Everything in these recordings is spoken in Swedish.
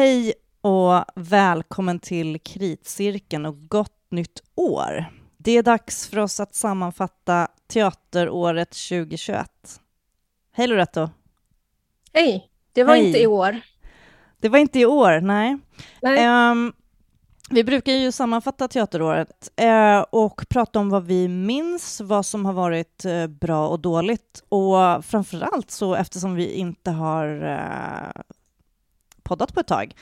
Hej och välkommen till Kritcirkeln och gott nytt år. Det är dags för oss att sammanfatta teateråret 2021. Hej Loretto! Hej! Det var Hej. inte i år. Det var inte i år, nej. Nej. Ehm, vi brukar ju sammanfatta teateråret eh, och prata om vad vi minns, vad som har varit eh, bra och dåligt. Och framför allt så eftersom vi inte har eh, poddat på ett tag.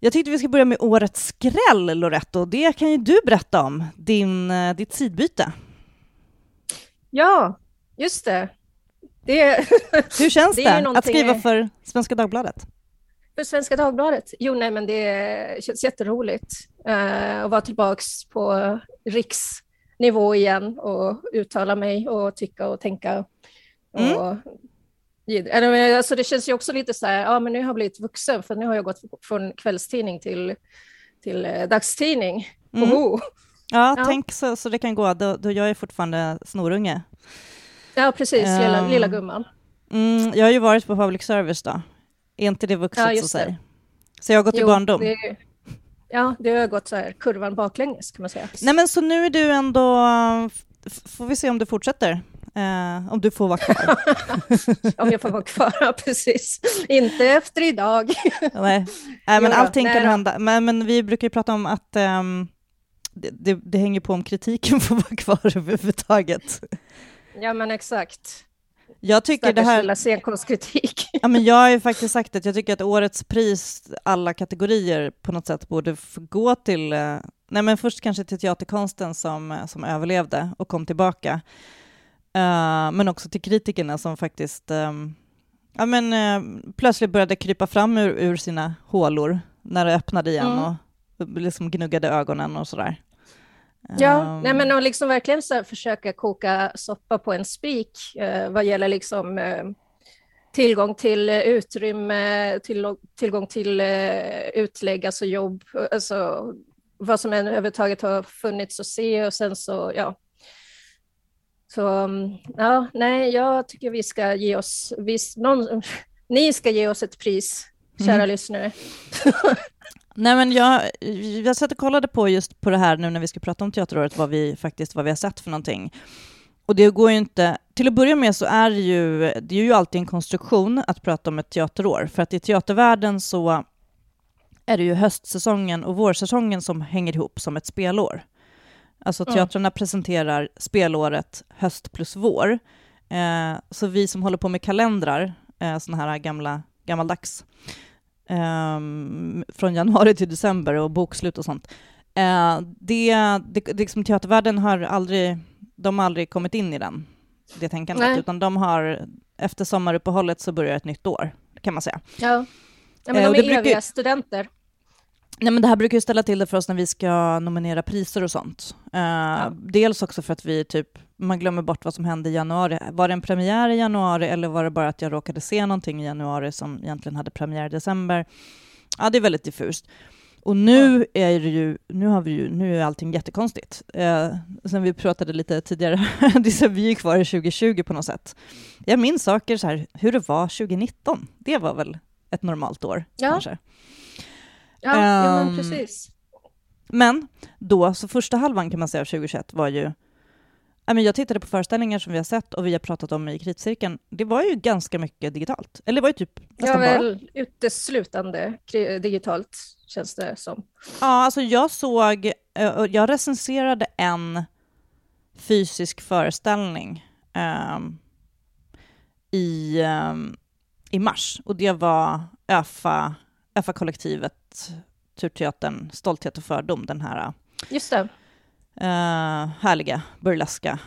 Jag tyckte vi ska börja med årets skräll, Loretto. Det kan ju du berätta om, din, eh, ditt sidbyte. Ja, just det. Det Hur känns Det det, ju att någonting- skriva för Svenska Dagbladet? för Svenska Dagbladet. Jo, nej, men det känns jätteroligt eh, att vara tillbaks på riksnivå igen och uttala mig och tycka och tänka. Mm. Och, alltså, det känns ju också lite så här, ja, men nu har jag blivit vuxen, för nu har jag gått från kvällstidning till, till eh, dagstidning. Mm. Oho. Ja, Ja. tänk så, så det kan gå. Då, då jag är fortfarande snorunge. Ja, precis, lilla, Ehm, lilla gumman. Mm, jag har ju varit på public service då. Är inte det vuxet Ja, så just det. säg? Så jag har gått i Jo, barndom. det- ja, det har gått så här kurvan baklänges kan man säga. Nej men så nu är du ändå, får vi se om du fortsätter? Eh, om du får vara kvar. Om jag får vara kvar, ja, precis. Inte efter idag. Nej, Nej men allting nej kan hända. Men, men vi brukar ju prata om att ehm, det, det, det hänger på om kritiken får vara kvar överhuvudtaget. Ja, men exakt. Jag tycker det Stackars här... lilla scenkonstkritik. Ja, men jag har ju faktiskt sagt att jag tycker att årets pris, alla kategorier, på något sätt borde gå till, eh, nej men först kanske till teaterkonsten som, som överlevde och kom tillbaka. Eh, men också till kritikerna som faktiskt ehm, ja, men, eh, plötsligt började krypa fram ur, ur sina hålor när det öppnade igen Mm. och liksom gnuggade ögonen och sådär. Ja, Ehm, nej, men att liksom verkligen så försöka koka soppa på en spik eh, vad gäller liksom eh, tillgång till eh, utrymme, till, tillgång till eh, utlägg, alltså jobb, eh, alltså vad som än överhuvudtaget har funnits att se och sen så, ja. Så, mm, ja, nej, jag tycker vi ska ge oss, vi, någon, ni ska ge oss ett pris, kära Mm. lyssnare. Nej, men jag, jag satt och kollade på just på det här nu när vi ska prata om teateråret, vad vi faktiskt vad vi har sett för någonting. Och det går ju inte... Till att börja med så är det ju, det är ju alltid en konstruktion att prata om ett teaterår, för att i teatervärlden så är det ju höstsäsongen och vårsäsongen som hänger ihop som ett spelår. Alltså Mm. teatrarna presenterar spelåret höst plus vår. Eh, så vi som håller på med kalendrar, eh, sådana här gamla, gammaldags, ehm, från januari till december och bokslut och sånt. Eh, det, det, det liksom, teatervärlden har aldrig, de har aldrig kommit in i den, det tänkandet, Nej. utan de har, efter sommaruppehållet så börjar ett nytt år, kan man säga. Ja, ja men Eh, de är brukar- eviga studenter. Nej, men det här brukar ju ställa till det för oss när vi ska nominera priser och sånt. Eh, Dels också för att vi typ, man glömmer bort vad som hände i januari. Var det en premiär i januari eller var det bara att jag råkade se någonting i januari som egentligen hade premiär i december? Ja, det är väldigt diffust. Och nu är det ju, nu har vi ju, nu är allting jättekonstigt. Eh, sen vi pratade lite tidigare, det är så vi är kvar i 2020 på något sätt. Jag minns saker så här, hur det var 2019. Det var väl ett normalt år Ja. kanske. Ja, jo, Ehm, men precis. Men då, så första halvan kan man säga av 2021 var ju... Ja, jag tittade på föreställningar som vi har sett och vi har pratat om i kritcirkeln. Det var ju ganska mycket digitalt. Eller det var ju typ Ja, nästan bara. väl uteslutande kri- digitalt känns det som. Ja, alltså jag såg... eh, Jag recenserade en fysisk föreställning ehm, i, ehm, i mars. Och det var ÖFA, ÖFA-kollektivet, Turteatern, Stolthet och fördom, den här Just det. eh, härliga burleska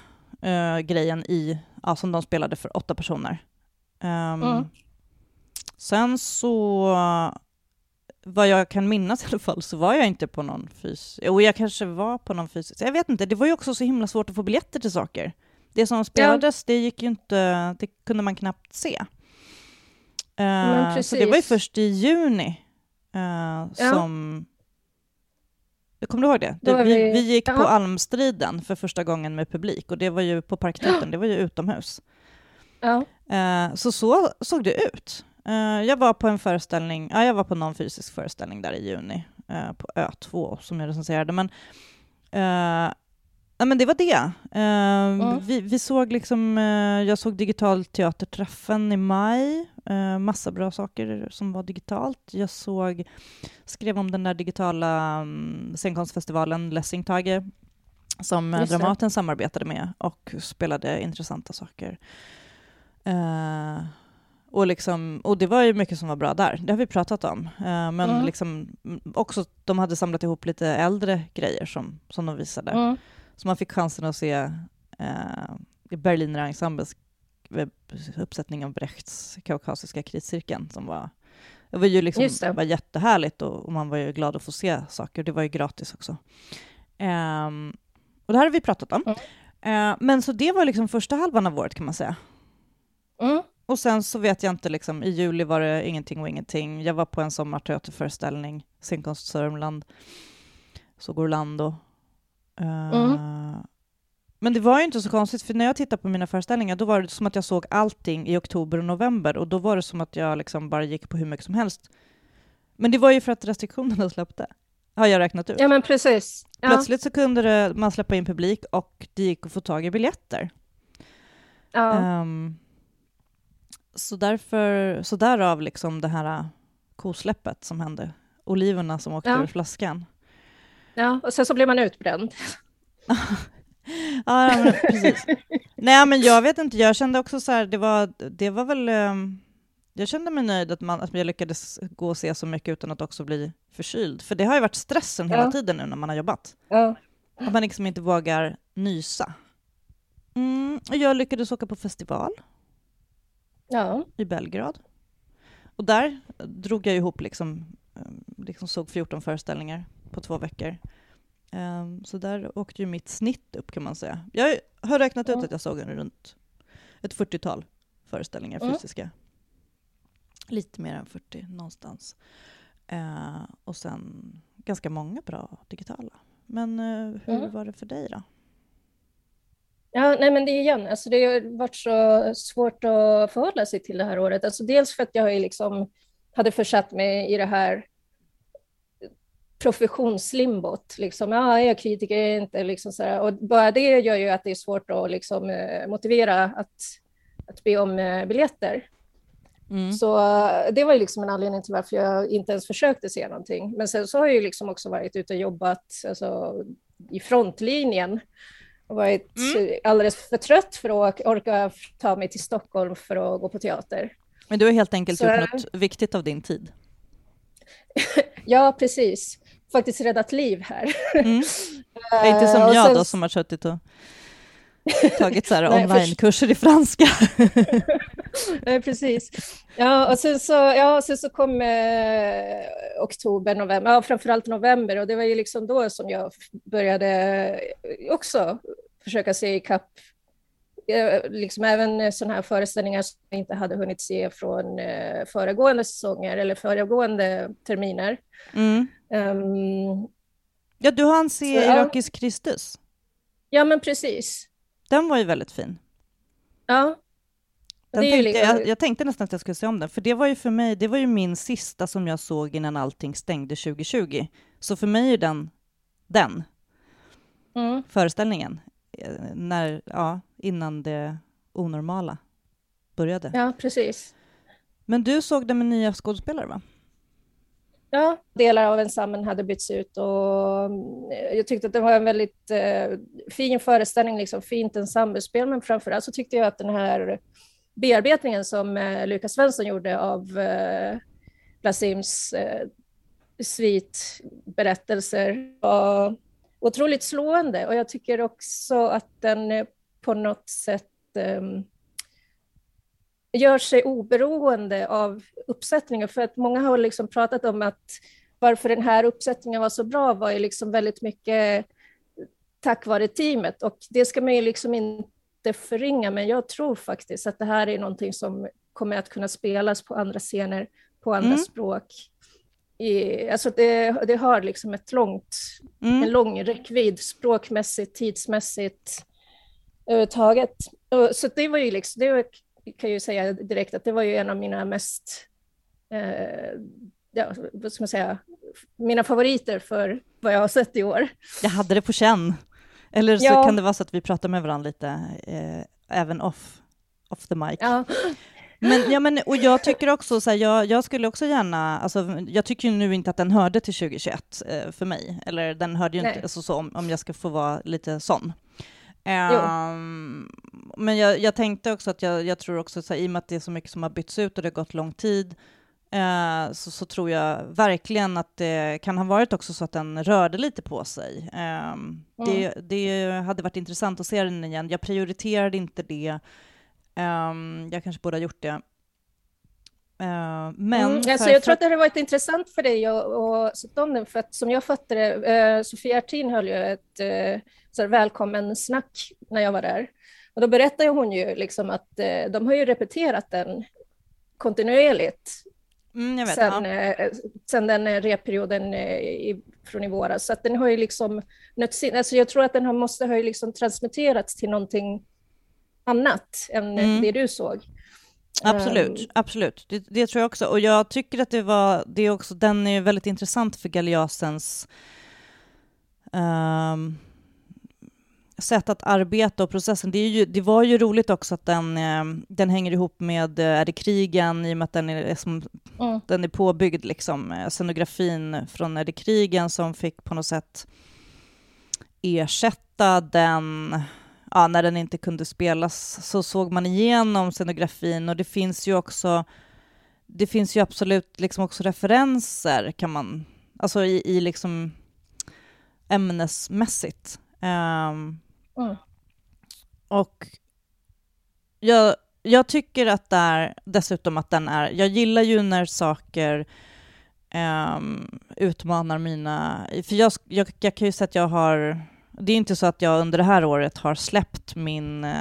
eh, grejen i, ja, som de spelade för åtta personer. Ehm, Mm. Sen så, vad jag kan minnas i alla fall, så var jag inte på någon fys... Jo, jag kanske var på någon fysisk... Jag vet inte, det var ju också så himla svårt att få biljetter till saker. Det som spelades, det gick ju inte, det kunde man knappt se. Eh, så det var ju först i juni eh, som... Kommer du ihåg det? Det vi, vi- vi gick på Ja. Almstriden för första gången med publik och det var ju på Parkteatern, det var ju utomhus. Ja. Eh, så så såg det ut. Uh, jag var på en föreställning, ja, jag var på någon fysisk föreställning där i juni, uh, på Ö2 som jag recenserade, men uh, Ja, men det var det. Uh, mm. vi, vi, såg liksom, uh, jag såg Digital Teaterträffen i maj, uh, massa bra saker som var digitalt. Jag såg, skrev om den där digitala um, scenkonstfestivalen Lessingtage som uh, Dramaten samarbetade med och spelade intressanta saker. och, liksom, och det var ju mycket som var bra där, det har vi pratat om. men mm. liksom, också, de hade samlat ihop lite äldre grejer som, som de visade. Så man fick chansen att se eh, Berliner Ensembles uppsättning av Brechts kaukasiska kriscirkeln som var det var ju liksom, det. var jättehärligt och, och, man var ju glad att få se saker. Det var ju gratis också. Um, och det här har vi pratat om. Mm. Uh, men så det var liksom första halvan av året kan man säga. Mm. Och sen så vet jag inte, liksom, i juli var det ingenting och ingenting. Jag var på en sommarteaterföreställning, Scenkonst Sörmland, såg Orlando, Mm. Eh, men det var ju inte så konstigt, för när jag tittade på mina föreställningar, då var det som att jag såg allting i oktober och november, och då var det som att jag liksom bara gick på hur mycket som helst. Men det var ju för att restriktionerna släppte, har jag räknat ut. Ja, men precis. Ja. Plötsligt så kunde det, man släppa in publik och det gick att få tag i biljetter. Ja. Um, så, därför, så därav liksom det här kosläppet som hände, oliverna som åkte ja. ur flaskan. Ja, och sen så blir man utbränd. ja, men precis. Nej, men jag vet inte, jag kände också så här, det var, det var väl... Um, jag kände mig nöjd att, man, att jag lyckades gå och se så mycket utan att också bli förkyld. För det har ju varit stressen hela ja. tiden nu när man har jobbat. Ja. Att man liksom inte vågar nysa. Mm, jag lyckades åka på festival ja. i Belgrad. Och där drog jag ihop, liksom, ehm, liksom såg 14 föreställningar på två veckor. Um, så där åkte ju mitt snitt upp kan man säga. Jag har räknat ut att jag såg en runt ett 40-tal föreställningar mm. fysiska. Lite mer än 40 någonstans. Uh, och sen ganska många bra digitala. Men uh, hur mm. var det för dig då? Ja, nej men det är igen, alltså det har varit så svårt att förhålla sig till det här året. Alltså dels för att jag liksom hade försatt mig i det här professionslimbot. Liksom, ja, jag är kritiker, jag är inte liksom så här. Och bara det gör ju att det är svårt att liksom, eh, motivera att, att be om eh, biljetter. Mm. Så eh, det var ju liksom en anledning till varför jag inte ens försökte se någonting. Men sen så har jag ju liksom också varit ute och jobbat alltså, i frontlinjen och varit mm. alldeles för trött för att orka ta mig till Stockholm för att gå på teater. Men du har helt enkelt så... gjort något viktigt av din tid? ja, precis faktiskt räddat liv här. Mm. inte som jag sen... då som har suttit och tagit så här onlinekurser i franska. Nej, precis. Ja, och sen så, ja, sen så kom eh, oktober, november, ja, framförallt november, och det var ju liksom då som jag började också försöka se ikapp eh, liksom även sådana här föreställningar som jag inte hade hunnit se från eh, föregående säsonger eller föregående terminer. Mm. Um, ja, du hann se så, Irakisk ja. Kristus. Ja, men precis. Den var ju väldigt fin. Ja. Den tänkte, liksom... jag, jag, tänkte nästan att jag skulle se om den, för det var ju för mig, det var ju min sista som jag såg innan allting stängde 2020. Så för mig är den, den mm. föreställningen, eh, när, ja, innan det onormala började. Ja, precis. Men du såg den med nya skådespelare, va? Ja, delar av ensemblen hade bytts ut och mm, jag tyckte att det var en väldigt eh, fin föreställning, liksom fint ensemblespel, men framförallt så tyckte jag att den här bearbetningen som eh, Lukas Svensson gjorde av eh, Blasims eh, svitberättelser var otroligt slående. Och jag tycker också att den eh, på något sätt eh, gör sig oberoende av uppsättningen. För att många har liksom pratat om att varför den här uppsättningen var så bra var ju liksom väldigt mycket tack vare teamet och det ska man ju liksom inte förringa, men jag tror faktiskt att det här är någonting som kommer att kunna spelas på andra scener, på andra mm. språk. I, alltså det, det har liksom ett långt, mm. en lång räckvidd språkmässigt, tidsmässigt överhuvudtaget. Så det var ju liksom, det var kan ju säga direkt att det var ju en av mina mest eh, ja, vad ska man säga, mina favoriter för vad jag har sett i år. Jag hade det på känn. Eller så ja. kan det vara så att vi pratar med varandra lite, eh, även off, off the mic. Ja. Men, ja, men, och jag tycker också så här, jag, jag, skulle också gärna, alltså, jag tycker nu inte att den hörde till 2021 eh, för mig, eller den hörde ju Nej. inte, alltså, så, om, om jag ska få vara lite sån. Um, men jag, jag, tänkte också att jag, jag tror också, så här, i och med att det är så mycket som har bytts ut och det har gått lång tid, uh, så, så, tror jag verkligen att det kan ha varit också så att den rörde lite på sig. Um, mm. det, det hade varit intressant att se den igen. Jag prioriterade inte det Um, jag kanske borde ha gjort det. Uh, men mm, alltså för, jag tror att det hade varit intressant för dig att sätta om den, för att som jag fattade det, uh, Sofia Artin höll ju ett uh, så välkommen snack när jag var där. Och då berättade hon ju liksom att uh, de har ju repeterat den kontinuerligt mm, vet, sen, ja. sen den repperioden i, från i våras. Så att den har ju liksom nötts in. Alltså jag tror att den har, måste ha liksom transmitterats till någonting annat än mm. det du såg. Absolut, um, absolut. Det, det, tror jag också. Och jag tycker att det var, det är också, den är väldigt intressant för Galeasens um, sätt att arbeta och processen. Det, ju, det, var ju roligt också att den, ehm, den hänger ihop med Är det krigen i och med att den är, som, mm. den är påbyggd, liksom, eh, scenografin från Är det krigen som fick på något sätt ersätta den ja, när den inte kunde spelas så såg man igenom scenografin och det finns ju också det finns ju absolut liksom också referenser kan man, alltså i, i liksom ämnesmässigt. Um, mm. Och jag, jag tycker att där, dessutom att den är, jag gillar ju när saker um, utmanar mina, för jag, jag, jag kan ju säga att jag har det är inte så att jag under det här året har släppt min eh,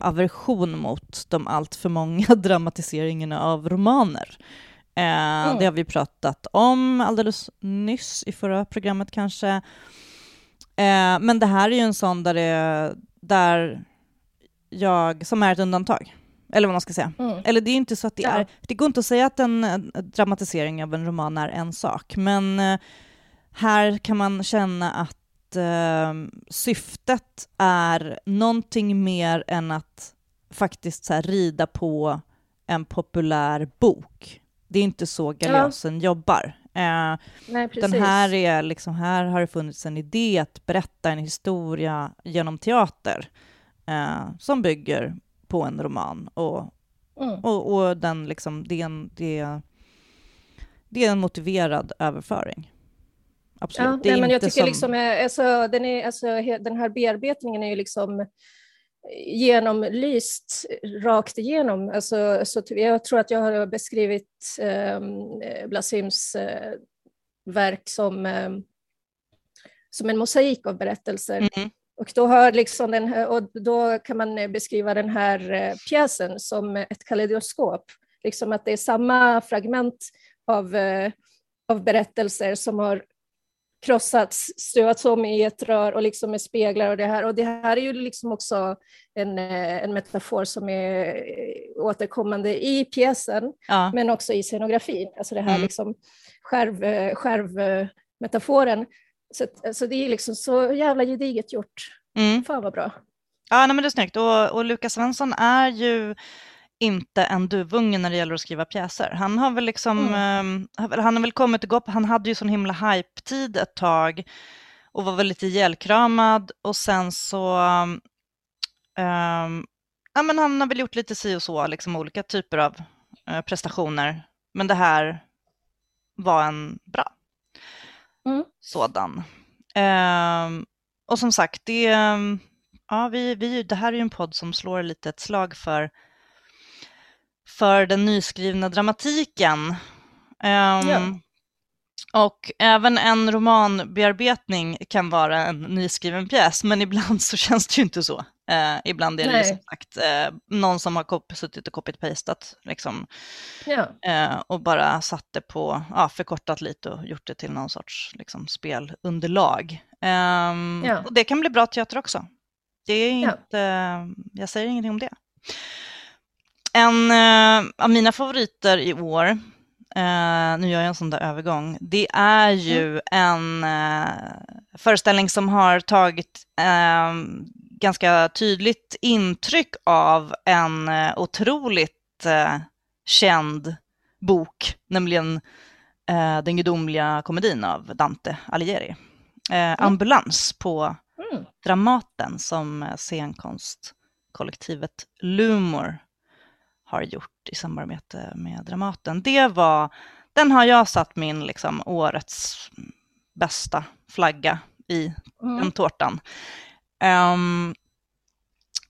aversion mot de allt för många dramatiseringarna av romaner. Eh, mm. Det har vi pratat om alldeles nyss i förra programmet kanske. Eh, men det här är ju en sån där, det, där jag, som är ett undantag. Eller vad man ska säga. Mm. Eller det är inte så att det ja. är, det går inte att säga att en dramatisering av en roman är en sak, men eh, här kan man känna att eh, syftet är någonting mer än att faktiskt så här, rida på en populär bok. Det är inte så Galeasen ja. jobbar. Eh, Nej, den här, är liksom, här har det funnits en idé att berätta en historia genom teater eh, som bygger på en roman. Och, mm. och, och, den liksom, det, är en, det, det är en motiverad överföring. Absolut. Ja, nej, men jag tycker som... liksom, eh, alltså, den, är, alltså, den här bearbetningen är ju liksom genomlyst rakt igenom. Alltså, så jag tror att jag har beskrivit eh, Blasims eh, verk som, eh, som en mosaik av berättelser. Mm. Och då, har liksom den, och då kan man beskriva den här eh, pjäsen som ett kaleidoskop. Liksom att det är samma fragment av, eh, av berättelser som har krossats, stuvats om i ett rör och liksom med speglar och det här. Och det här är ju liksom också en, eh, en metafor som är eh, återkommande i pjäsen, ja. men också i scenografin. Alltså det här mm. liksom skärv, eh, skärvmetaforen. Så, så det är liksom så jävla gediget gjort. Mm. Fan vad bra. Ja, nej, men det är snyggt. Och, och Lukas Svensson är ju inte en duvunge när det gäller att skriva pjäser. Han har väl liksom, mm. eh, han har väl kommit och gått, han hade ju sån himla hype-tid ett tag och var väl lite ihjälkramad och sen så, eh, ja men han har väl gjort lite si och så, liksom olika typer av eh, prestationer. Men det här var en bra mm. sådan. Ehm, och som sagt, det, ja, vi, vi, det här är ju en podd som slår lite ett slag för för den nyskrivna dramatiken. Um, ja. Och även en romanbearbetning kan vara en nyskriven pjäs, men ibland så känns det ju inte så. Uh, ibland är det ju som sagt uh, någon som har suttit och copy-pastat liksom, ja. uh, och bara satt det på, ja, förkortat lite och gjort det till någon sorts liksom, spelunderlag. Um, ja. Och det kan bli bra teater också. Det är inte, jag säger ingenting om det. En uh, av mina favoriter i år uh, nu gör jag en sån där övergång, det är ju mm. en uh, föreställning som har tagit uh, ganska tydligt intryck av en otroligt känd bok, nämligen Den gudomliga komedin av Dante Alighieri. Mm. Ambulans på mm. Dramaten som scenkonstkollektivet Lumor har gjort i samarbete med Dramaten. Det var, den har jag satt min liksom, årets bästa flagga i mm. den tårtan. Um,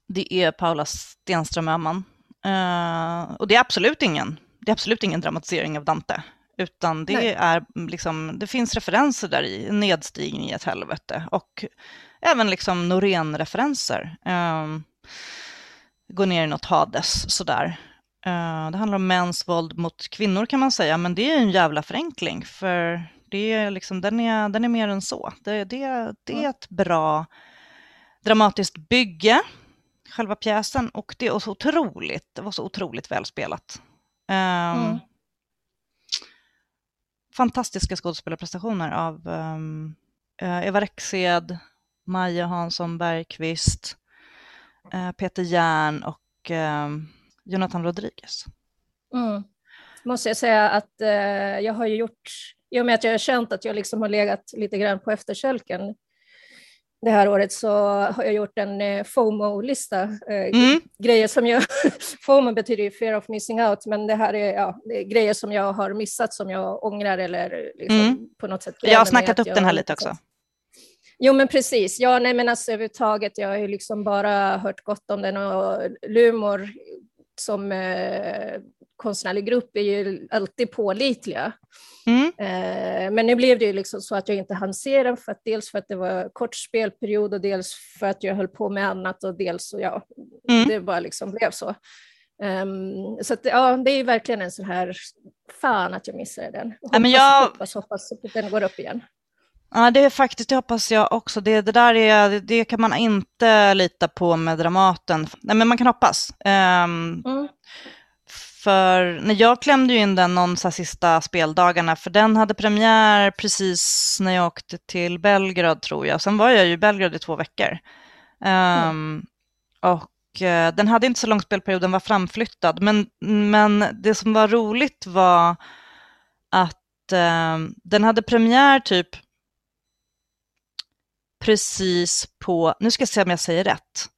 det är Paula Stenström Öhman. Uh, och det är absolut ingen, det är absolut ingen dramatisering av Dante. Utan det, Nej. är liksom, det finns referenser där i, nedstigning i ett helvete. Och även liksom Norén-referenser. Um, gå ner i något Hades sådär. Uh, det handlar om mäns våld mot kvinnor kan man säga, men det är en jävla förenkling för det är liksom, den, är, den är mer än så. Det, det, det är ett bra dramatiskt bygge, själva pjäsen, och det, är så otroligt, det var så otroligt välspelat. Um, mm. Fantastiska skådespelarprestationer av um, Eva Rexed, Maja Hansson Bergqvist, uh, Peter Järn och um, Jonathan Rodriguez. Mm. Måste jag säga att eh, jag har ju gjort, i och med att jag har känt att jag liksom har legat lite grann på efterkälken det här året så har jag gjort en eh, FOMO-lista. Eh, mm. Grejer som jag, FOMO betyder ju fear of missing out, men det här är, ja, är grejer som jag har missat som jag ångrar eller liksom mm. på något sätt. Jag har snackat upp den här lite också. Jo, men precis. Ja, nej, men alltså överhuvudtaget, jag har ju liksom bara hört gott om den och Lumor som eh, konstnärlig grupp är ju alltid pålitliga. Mm. Eh, men nu blev det ju liksom så att jag inte hann se den, för att dels för att det var kort spelperiod och dels för att jag höll på med annat och dels så ja, mm. det bara liksom blev så. Um, så att, ja, det är verkligen en sån här, fan att jag missade den. Hoppas, ja, men jag... hoppas, hoppas att den går upp igen. Ja, det är faktiskt, det hoppas jag också. Det, det där är, det kan man inte lita på med Dramaten. Nej, men man kan hoppas. Um, mm. För när jag klämde in den någon så sista speldagarna, för den hade premiär precis när jag åkte till Belgrad tror jag. Sen var jag ju i Belgrad i två veckor. Um, mm. Och uh, den hade inte så lång spelperiod, den var framflyttad. Men, men det som var roligt var att uh, den hade premiär typ precis på, nu ska jag se om jag säger rätt.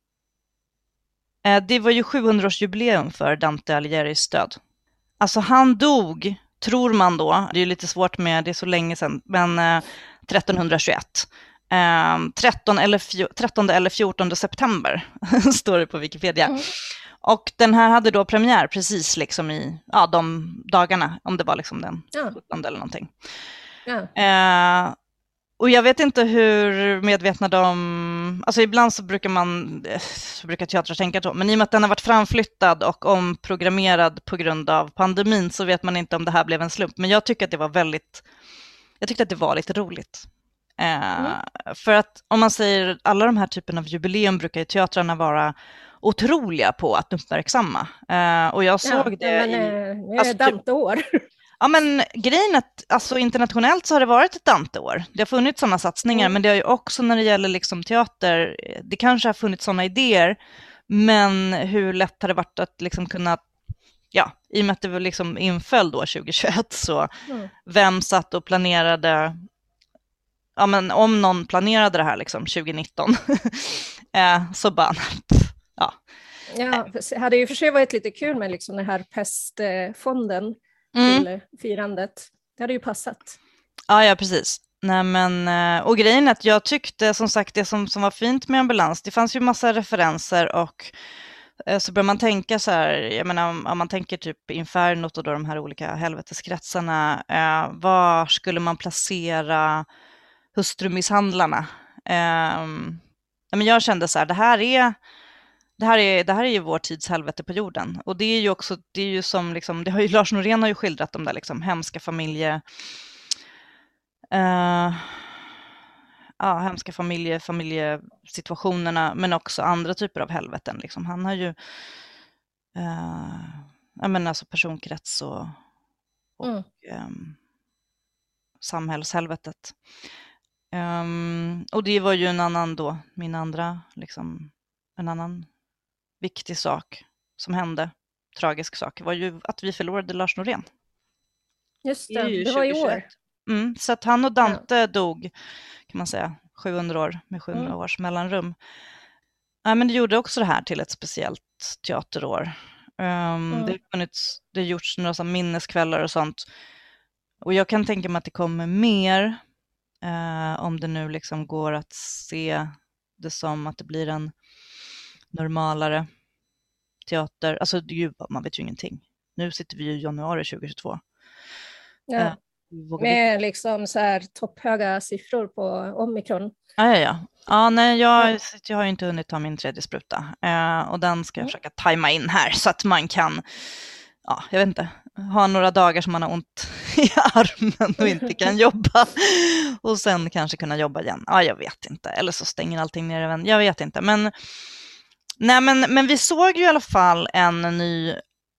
Eh, det var ju 700-årsjubileum för Dante Alighieri's död. Alltså han dog, tror man då, det är ju lite svårt med, det är så länge sedan, men 1321. Eh, 13, eller 13 eller 14 september står det på Wikipedia. Mm. Och den här hade då premiär precis liksom i ja, de dagarna, om det var liksom den ja. 17 eller någonting. Eh, och jag vet inte hur medvetna de, alltså ibland så brukar man, så brukar teatrar tänka så, men i och med att den har varit framflyttad och omprogrammerad på grund av pandemin så vet man inte om det här blev en slump. Men jag tycker att det var väldigt, jag tyckte att det var lite roligt. Eh, mm. För att om man säger, alla de här typen av jubileum brukar ju teatrarna vara otroliga på att uppmärksamma. Eh, och jag såg ja, det men, i... Eh, nu är det alltså, Dante-år. Ja, men grejen är att alltså, internationellt så har det varit ett Dante-år. Det har funnits sådana satsningar, mm. men det har ju också när det gäller liksom, teater, det kanske har funnits sådana idéer, men hur lätt har det varit att liksom, kunna ja, i och med att det liksom inföll då 2021, så mm. vem satt och planerade, ja men om någon planerade det här liksom 2019, eh, så bara, ja. Ja, det hade ju för sig varit lite kul med liksom den här pestfonden, mm. till firandet. Det hade ju passat. Ja, ja precis. Nej, men, eh, och grejen är att jag tyckte som sagt det som, som var fint med ambulans, det fanns ju massa referenser och eh, så börjar man tänka så här, jag menar om, om man tänker typ Infernot och då de här olika helveteskretsarna, eh, var skulle man placera hustrumisshandlarna? Eh, men jag kände så här, det här är det här, är, det här är ju vår tids helvete på jorden. Och det är ju också, det är ju som, liksom, det har ju, Lars Norén har ju skildrat de där liksom hemska familje... Uh, ja, hemska familje, familjesituationerna, men också andra typer av helveten. Liksom. Han har ju, uh, jag menar alltså personkrets och, och mm. um, samhällshelvetet. Um, och det var ju en annan då, min andra, liksom, en annan viktig sak som hände, tragisk sak, var ju att vi förlorade Lars Norén. Just det, det, det var i år. Mm, så att han och Dante ja. dog, kan man säga, 700 år med 700 mm. års mellanrum. Ja, men det gjorde också det här till ett speciellt teaterår. Um, mm. Det har funnits, det har gjorts några så minneskvällar och sånt. Och jag kan tänka mig att det kommer mer uh, om det nu liksom går att se det som att det blir en normalare teater. Alltså man vet ju ingenting. Nu sitter vi i januari 2022. Ja. Uh, med liksom så här topphöga siffror på omikron. Ja, ja, ja. ja nej, jag, jag har inte hunnit ta min tredje spruta eh, och den ska jag mm. försöka tajma in här så att man kan, ja, jag vet inte, ha några dagar som man har ont i armen och inte kan jobba och sen kanske kunna jobba igen. Ja, jag vet inte, eller så stänger allting ner även, jag vet inte, men Nej, men, men vi såg ju i alla fall en ny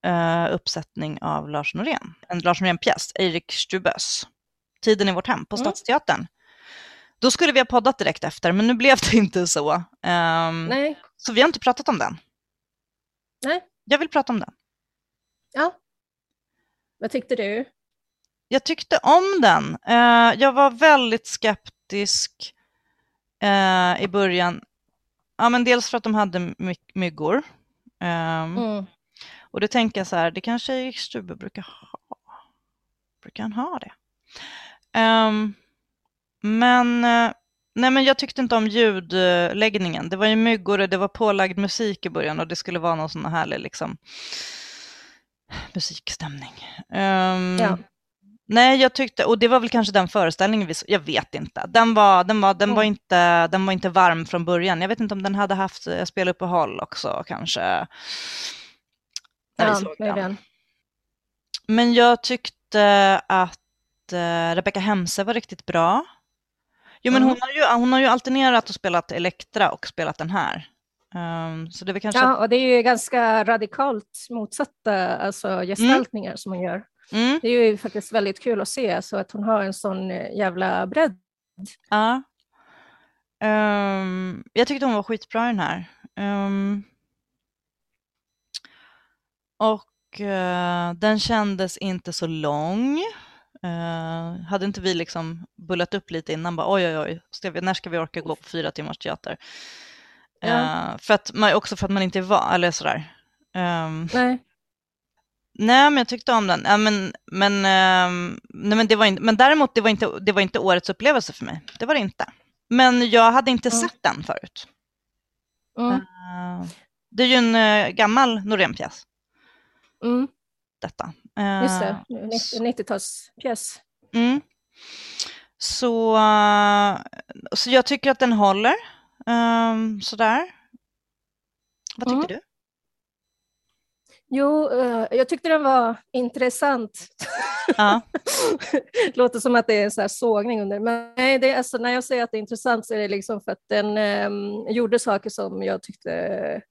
uh, uppsättning av Lars Norén, en Lars Norén-pjäs, Erik Strubös, Tiden i vårt hem på mm. Stadsteatern. Då skulle vi ha poddat direkt efter, men nu blev det inte så. Um, Nej. Så vi har inte pratat om den. Nej. Jag vill prata om den. Ja. Vad tyckte du? Jag tyckte om den. Uh, jag var väldigt skeptisk uh, i början. Ja, men dels för att de hade my myggor. Um, mm. Och då tänker jag så här, det kanske Erik Strube brukar ha. Brukar han ha det? Um, men, eh, nej men jag tyckte inte om ljudläggningen. Det var ju myggor och det var pålagd musik i början och det skulle vara någon sån härlig liksom musikstämning. Um, ja. Nej, jag tyckte, och det var väl kanske den föreställningen vi jag vet inte. Den var, den var, den mm. var, inte, den var inte varm från början. Jag vet inte om den hade haft eh, speluppehåll också kanske när ja, vi såg den. Men jag tyckte att uh, Rebecca Hemse var riktigt bra. Jo, men mm. hon, har ju, hon har ju alternerat och spelat Elektra och spelat den här. Um, så det är kanske... Ja, och det är ju ganska radikalt motsatta alltså, gestaltningar mm. som hon gör. Mm. Det är ju faktiskt väldigt kul att se, så att hon har en sån eh, jävla bredd. Ja. Um, jag tyckte hon var skitbra i den här. Um, och uh, den kändes inte så lång. Uh, hade inte vi liksom bullat upp lite innan, bara oj oj oj, ska vi, när ska vi orka gå på fyra timmars teater? Ja. Uh, för att, också för att man inte van, eller sådär. Um, nej. Nej, men jag tyckte om den. Ja, men, men, uh, nej, men, det var inte, men däremot, det var, inte, det var inte årets upplevelse för mig. Det var det inte. Men jag hade inte mm. sett den förut. Mm. Uh, det är ju en uh, gammal Norén-pjäs. Mm. Detta. Just det, 90-talspjäs. Mm. Så, så jag tycker att den håller. Um, sådär. Vad tycker mm. du? Jo, uh, jag tyckte den var intressant. Ja. Låter som att det är en så sågning under, men nej, det är, alltså, när jag säger att det är intressant så är det liksom för att den um, gjorde saker som jag tyckte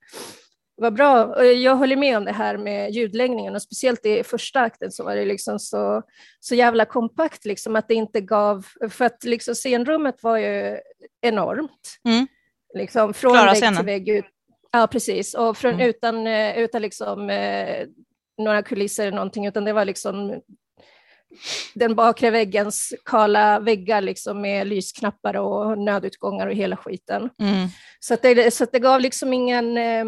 var bra. Jag håller med om det här med ljudläggningen och speciellt i första akten så var det liksom så, så jävla kompakt liksom att det inte gav, för att liksom scenrummet var ju enormt. Mm. Liksom från Klara vägg scenen. till vägg ut. Ja, precis. Och från, mm. utan, eh, utan liksom, eh, några kulisser eller någonting, utan det var liksom den bakre väggens kala väggar liksom med lysknappar och nödutgångar och hela skiten. Mm. Så, att det, så att det gav liksom ingen eh,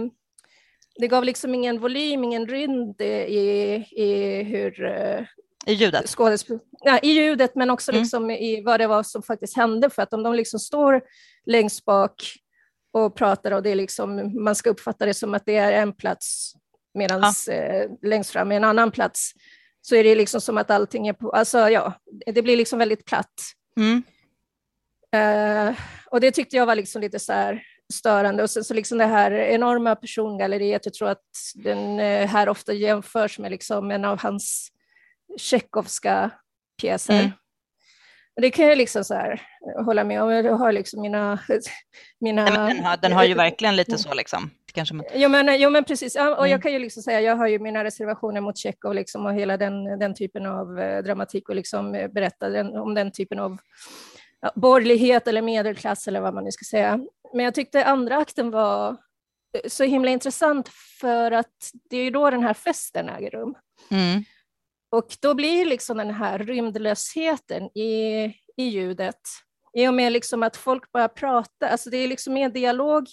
det gav liksom ingen volym, ingen rymd i, i hur eh, i ljudet? Skådespel... Ja, I ljudet, men också mm. liksom i vad det var som faktiskt hände. För att om de liksom står längst bak och pratar och det är liksom, man ska uppfatta det som att det är en plats medan ja. eh, längst fram är en annan plats, så är det liksom som att allting är på... Alltså ja, det blir liksom väldigt platt. Mm. Uh, och det tyckte jag var liksom lite så här, störande. Och sen så liksom det här enorma persongalleriet, jag tror att den eh, här ofta jämförs med liksom en av hans tjeckovska pjäser. Mm. Det kan jag liksom så här hålla med om. Jag har liksom mina... mina Nej, den, har, den har ju verkligen lite så liksom kanske. Men... Jo, men, jo, men precis. Ja, och mm. jag kan ju liksom säga, jag har ju mina reservationer mot Tjechov liksom, och hela den, den typen av eh, dramatik och liksom eh, berätta den, om den typen av ja, borgerlighet eller medelklass eller vad man nu ska säga. Men jag tyckte andra akten var eh, så himla intressant för att det är ju då den här festen äger rum. Mm. Och då blir liksom den här rymdlösheten i, i ljudet, i och med liksom att folk bara pratar, alltså det är liksom mer dialog,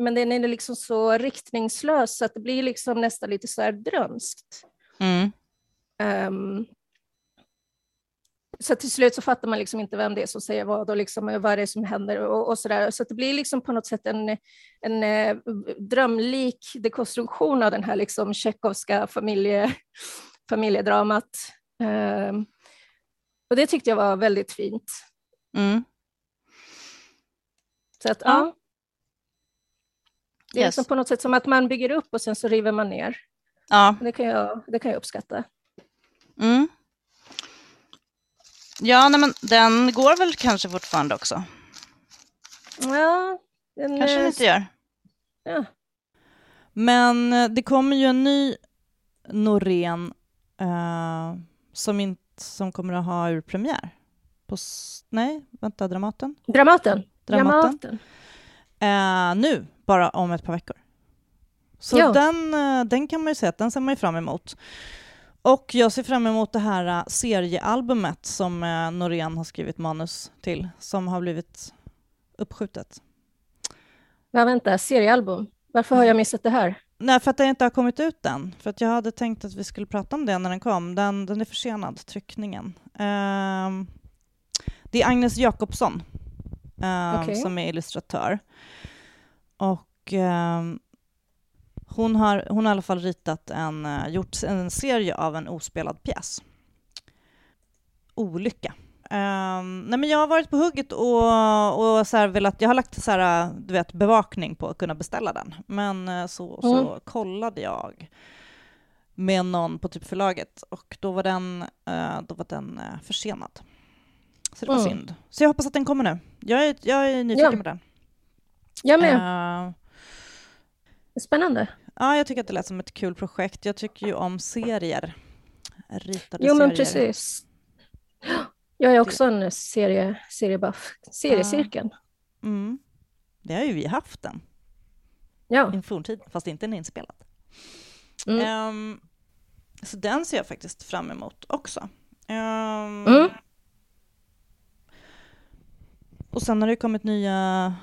men den är liksom så riktningslös så att det blir liksom nästan lite så här drömskt. Mm. Um, så till slut så fattar man liksom inte vem det är som säger vad och liksom vad det är som händer och, och så där. Så det blir liksom på något sätt en, en eh, drömlik dekonstruktion av den här liksom tjeckovska familje, familjedramat. Um, och det tyckte jag var väldigt fint. Mm. Så att, ja. ja. Det är yes. liksom på något sätt som att man bygger upp och sen så river man ner. Ja. Det kan jag, det kan jag uppskatta. Mm. Ja, nej, men den går väl kanske fortfarande också? Ja. Den, kanske den inte gör. Ja. Men eh, det kommer ju en ny Norén uh, som, inte, som kommer att ha urpremiär. På, nej, vänta, Dramaten? Dramaten. Dramaten. Dramaten. Uh, nu, bara om ett par veckor. Så ja. den, uh, den kan man ju säga att den ser man ju fram emot. Och jag ser fram emot det här seriealbumet som Norén har skrivit manus till, som har blivit uppskjutet. Ja, vänta, seriealbum? Varför har jag missat det här? Nej, för att det inte har kommit ut än. För att jag hade tänkt att vi skulle prata om det när den kom. Den, den är försenad, tryckningen. Uh, det är Agnes Jakobsson uh, okay. som är illustratör. Och uh, hon, har, hon har i alla fall ritat en, uh, gjort en serie av en ospelad pjäs. Olycka Um, nej men jag har varit på hugget och, och så här velat, jag har lagt så här, du vet, bevakning på att kunna beställa den. Men eh, så, mm. så kollade jag med någon på typ förlaget och då var den, uh, då var den uh, försenad. Så det var mm. synd. Så jag hoppas att den kommer nu. Jag är, jag är nyfiken ja. på den. Jag med. Uh, Spännande. Ja, jag tycker att det lät som ett kul projekt. Jag tycker ju om serier. Ritade jo, serier. men precis. Jag är också en serie, seriebuff. Seriecirkeln. Mm. Det har ju vi haft den. Ja. I en forntid, fast inte en inspelad. Mm. Um, så den ser jag faktiskt fram emot också. Um, mm. Och sen har det kommit nya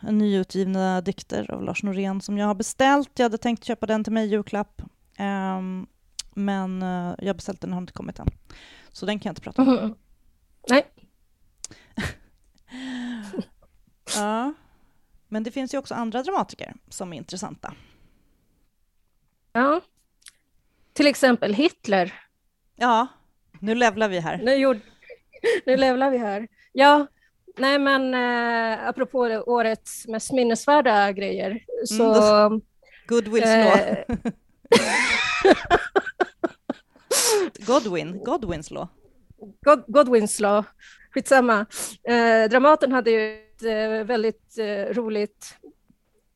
nyutgivna dikter av Lars Norén som jag har beställt. Jag hade tänkt köpa den till mig i julklapp. Um, men uh, jag har beställt den och har inte kommit än. Så den kan jag inte prata om. Mm. Nej. ja. Men det finns ju också andra dramatiker som är intressanta. Ja. Till exempel Hitler. Ja, nu levlar vi här. Nu, gjorde, nu levlar vi här. Ja, nej men eh, apropå årets mest minnesvärda grejer så... Mm, Goodwills eh, Godwin, Godwins law. God, Godwins law, skitsamma. Eh, Dramaten hade ju ett eh, väldigt eh, roligt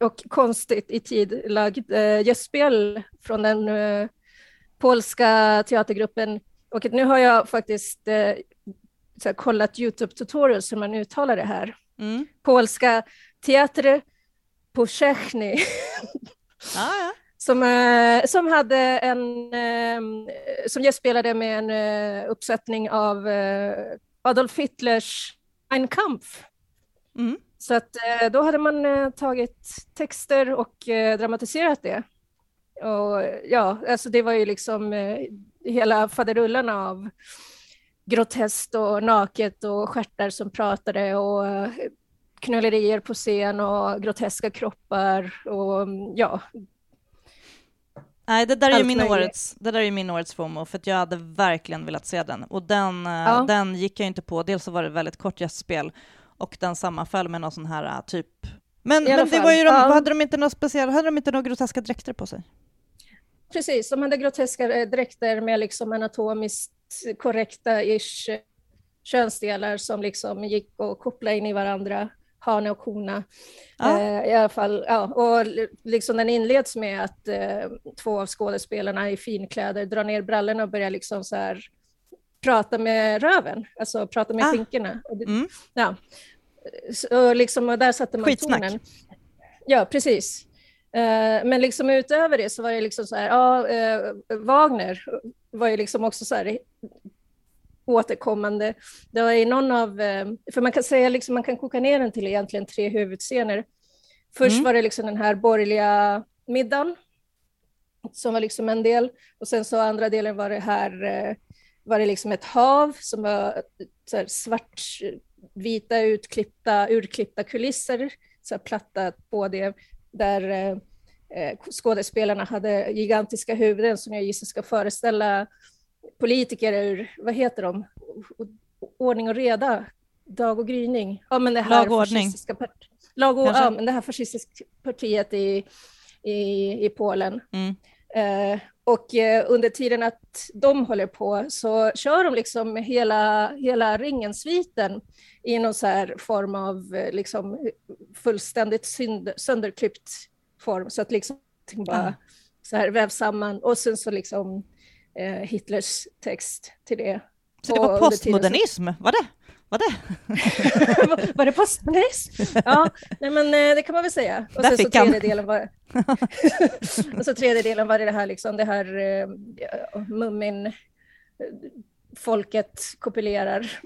och konstigt i tid lagd eh, gästspel från den eh, polska teatergruppen. Och nu har jag faktiskt eh, kollat Youtube-tutorials hur man uttalar det här. Mm. Polska Teatr Powszechny. Ah, ja som, eh, som hade en, eh, som gästspelade med en eh, uppsättning av eh, Adolf Hitlers Ein Kampf. Mm. Så att eh, då hade man eh, tagit texter och dramatiserat det. Och ja, alltså det var ju liksom hela faderullan av groteskt och naket och stjärtar som pratade och knullerier på scen och groteska kroppar och ja, Nej, det där är ju min årets, det där är min årets FOMO, för att jag hade verkligen velat se den. Och den, eh, ja. den gick jag inte på. Dels så var det väldigt kort gästspel och den sammanföll med någon sån här eh, typ... Men, men det var ju de, ja. hade de inte några speciella, hade de inte några groteska dräkter på sig? Precis, de hade groteska eh, dräkter med liksom anatomiskt korrekta ish könsdelar som liksom gick och kopplade in i varandra. Hane och kona. Ja. Eh, I alla fall, ja, och liksom den inleds med att eh, två av skådespelarna i finkläder drar ner brallorna och börjar liksom så här prata med röven, alltså prata med ah. skinkorna. Mm. Ja. Så liksom, och där satte man Skitsnack. tonen. Ja, precis. Uh, men liksom utöver det så var det liksom så här, ja, uh, Wagner var ju liksom också så här återkommande. Det var i någon av, uh, för man kan säga liksom, man kan koka ner den till egentligen tre huvudscener. Först mm. var det liksom den här borgerliga middagen som var liksom en del och sen så andra delen var det här var det liksom ett hav som var så här svartvita utklippta, urklippta kulisser, så här platta på det, där eh, eh, skådespelarna hade gigantiska huvuden som jag gissar ska föreställa politiker ur, vad heter de, ordning och reda, dag och gryning. Ja, men det här lag och ordning. Part- lag och, ja, men det här fascistiska partiet i, i, i Polen. Mm. Eh, och eh, under tiden att de håller på så kör de liksom hela, hela ringen-sviten i någon form av eh, liksom fullständigt synd, sönderklippt form så att liksom bara ah. så här vävs samman och sen så liksom eh, Hitlers text till det. Så det var postmodernism, så... var det? Var det? var det postmodernism? Ja, nej men eh, det kan man väl säga. Och sen så tredje delen var och så tredje delen var det, det här, liksom, det här uh, mummin, folket kopulerar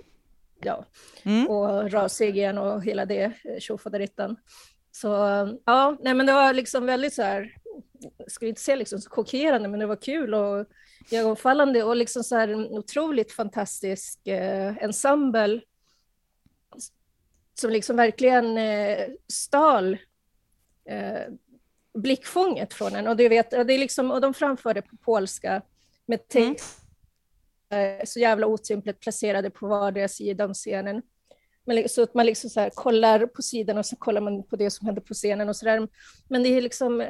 ja, mm. och rasig igen och hela det tjofaderittan. Så ja, nej men det var liksom väldigt så här, skulle inte säga liksom så chockerande, men det var kul och ögonfallande och liksom så här en otroligt fantastisk eh, ensemble som liksom verkligen eh, stal eh, blickfånget från en. Och, du vet, och, det är liksom, och de framförde på polska med text mm. eh, så jävla otympligt placerade på vardera sida om scenen. Men, så att man liksom så kollar på sidan och så kollar man på det som händer på scenen och så där. Men det är liksom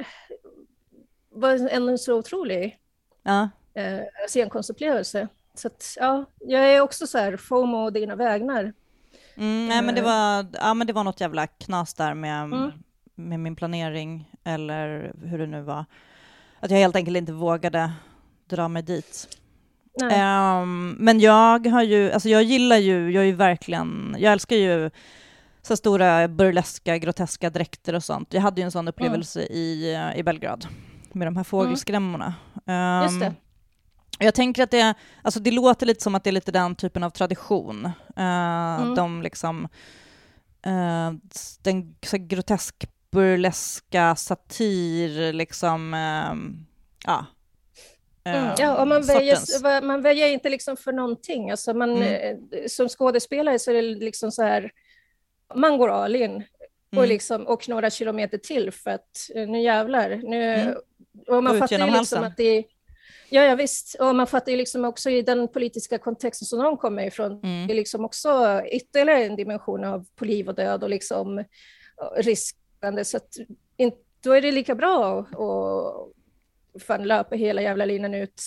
var ändå så otrolig ja. Eh, scenkonstupplevelse. Så att, ja, jag är också så här FOMO dina vägnar. Mm, nej men det eh. var, ja men det var något jävla knas där med, mm. med min planering, eller hur det nu var. Att jag helt enkelt inte vågade dra mig dit. Um, men jag har ju, alltså jag gillar ju, jag är ju verkligen, jag älskar ju så stora burleska, groteska dräkter och sånt. Jag hade ju en sån upplevelse mm. i, i Belgrad med de här mm. fågelskrämmorna. Um, Just det. Jag tänker att det, alltså det låter lite som att det är lite den typen av tradition. Uh, mm. De liksom, uh, den så grotesk burleska satir, liksom, uh, ja. Mm, ja, och man väjer, man väjer inte liksom för någonting. Alltså man, mm. Som skådespelare så är det liksom så här, man går all in och, mm. liksom, och några kilometer till för att nu jävlar. Nu, mm. och man fattar ju liksom att det Ja, ja visst. Och man fattar ju liksom också i den politiska kontexten som de kommer ifrån, mm. det är liksom också ytterligare en dimension av på liv och död och liksom riskande. Så att, då är det lika bra att fan löpa hela jävla linan ut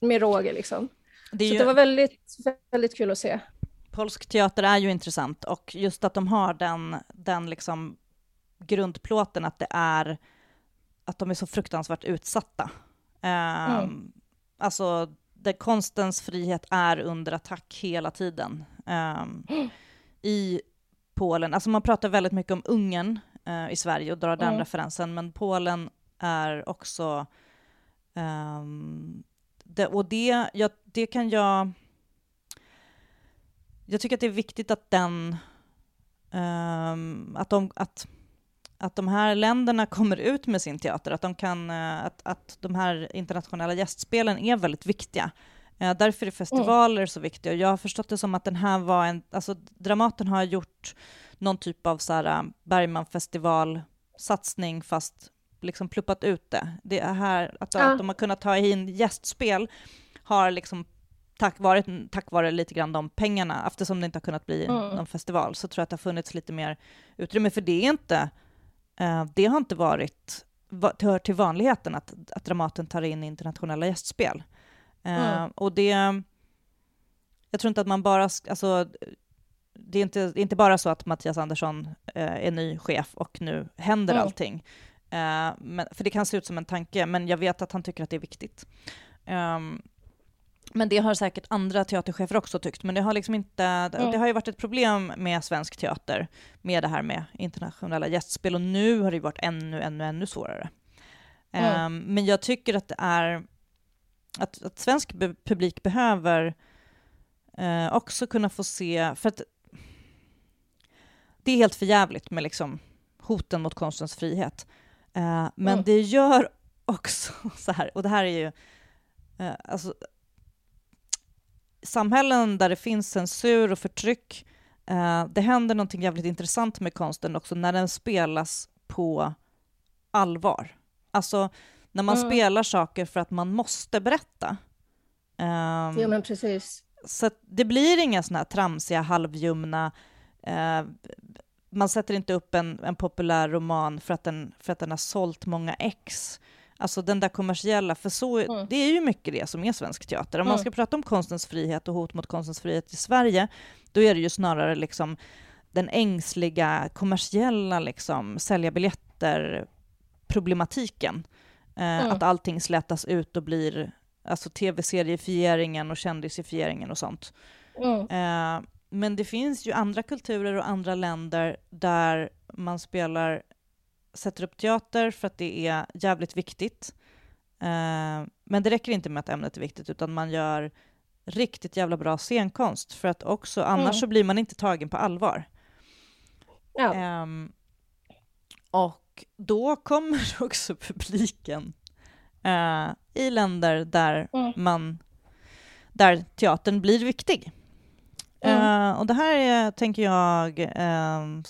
med råge liksom. Det ju... Så det var väldigt, väldigt kul att se. Polsk teater är ju intressant och just att de har den, den liksom grundplåten att det är att de är så fruktansvärt utsatta mm. Ehm, alltså, där konstens frihet är under attack hela tiden. Um, I Polen, alltså man pratar väldigt mycket om Ungern uh, i Sverige och drar den mm. referensen, men Polen är också... Um, det, och det, ja, det kan jag... Jag tycker att det är viktigt att den... Um, att, de, att att de här länderna kommer ut med sin teater, att de, kan, eh, att, att de här internationella gästspelen är väldigt viktiga. Eh, därför är festivaler mm. så viktiga. Jag har förstått det som att den här var en, alltså Dramaten har gjort någon typ av så här eh, Bergman-festival-satsning fast liksom pluppat ut det. Det är här, att, ja. att de har kunnat ta in gästspel har liksom tack vare, tack vare lite grann de pengarna, eftersom det inte har kunnat bli mm. någon festival, så tror jag att det har funnits lite mer utrymme, för det är inte det har inte varit, hör till vanligheten att, att Dramaten tar in internationella gästspel. Eh, mm. Och det, jag tror inte att man bara, alltså, det det är inte, inte bara så att Mattias Andersson eh, är ny chef och nu händer Mm. allting. Eh, men, för det kan se ut som en tanke, men jag vet att han tycker att det är viktigt. Ehm, men det har säkert andra teaterchefer också tyckt, men det har liksom inte, Mm. det har ju varit ett problem med svensk teater, med det här med internationella gästspel, och nu har det ju varit ännu, ännu, ännu svårare. Mm. Ehm, men jag tycker att det är, att, att svensk publik behöver eh, också kunna få se, för att det är helt förjävligt med liksom hoten mot konstens frihet. Eh, men Mm. det gör också så här, och det här är ju, eh, alltså, samhällen där det finns censur och förtryck, eh, det händer någonting jävligt intressant med konsten också när den spelas på allvar. Alltså när man Mm. spelar saker för att man måste berätta. Ehm, Jo, men precis. så det blir inga såna här tramsiga, halvljumna... Eh, man sätter inte upp en, en populär roman för att, den, för att den har sålt många ex. Alltså den där kommersiella, för så, Mm. det är ju mycket det som är svensk teater. Om man Mm. ska prata om konstens frihet och hot mot konstens frihet i Sverige, då är det ju snarare liksom den ängsliga, kommersiella, liksom, sälja biljetter-problematiken. Eh, Mm. Att allting slätas ut och blir alltså tv-seriefieringen och kändisifieringen och sånt. Mm. Eh, men det finns ju andra kulturer och andra länder där man spelar, sätter upp teater för att det är jävligt viktigt. Eh, men det räcker inte med att ämnet är viktigt, utan man gör riktigt jävla bra scenkonst, för att också, annars Mm. så blir man inte tagen på allvar. Ja. Ehm, och då kommer också publiken eh, i länder där Mm. man där teatern blir viktig. Mm. Eh, och det här är, tänker jag,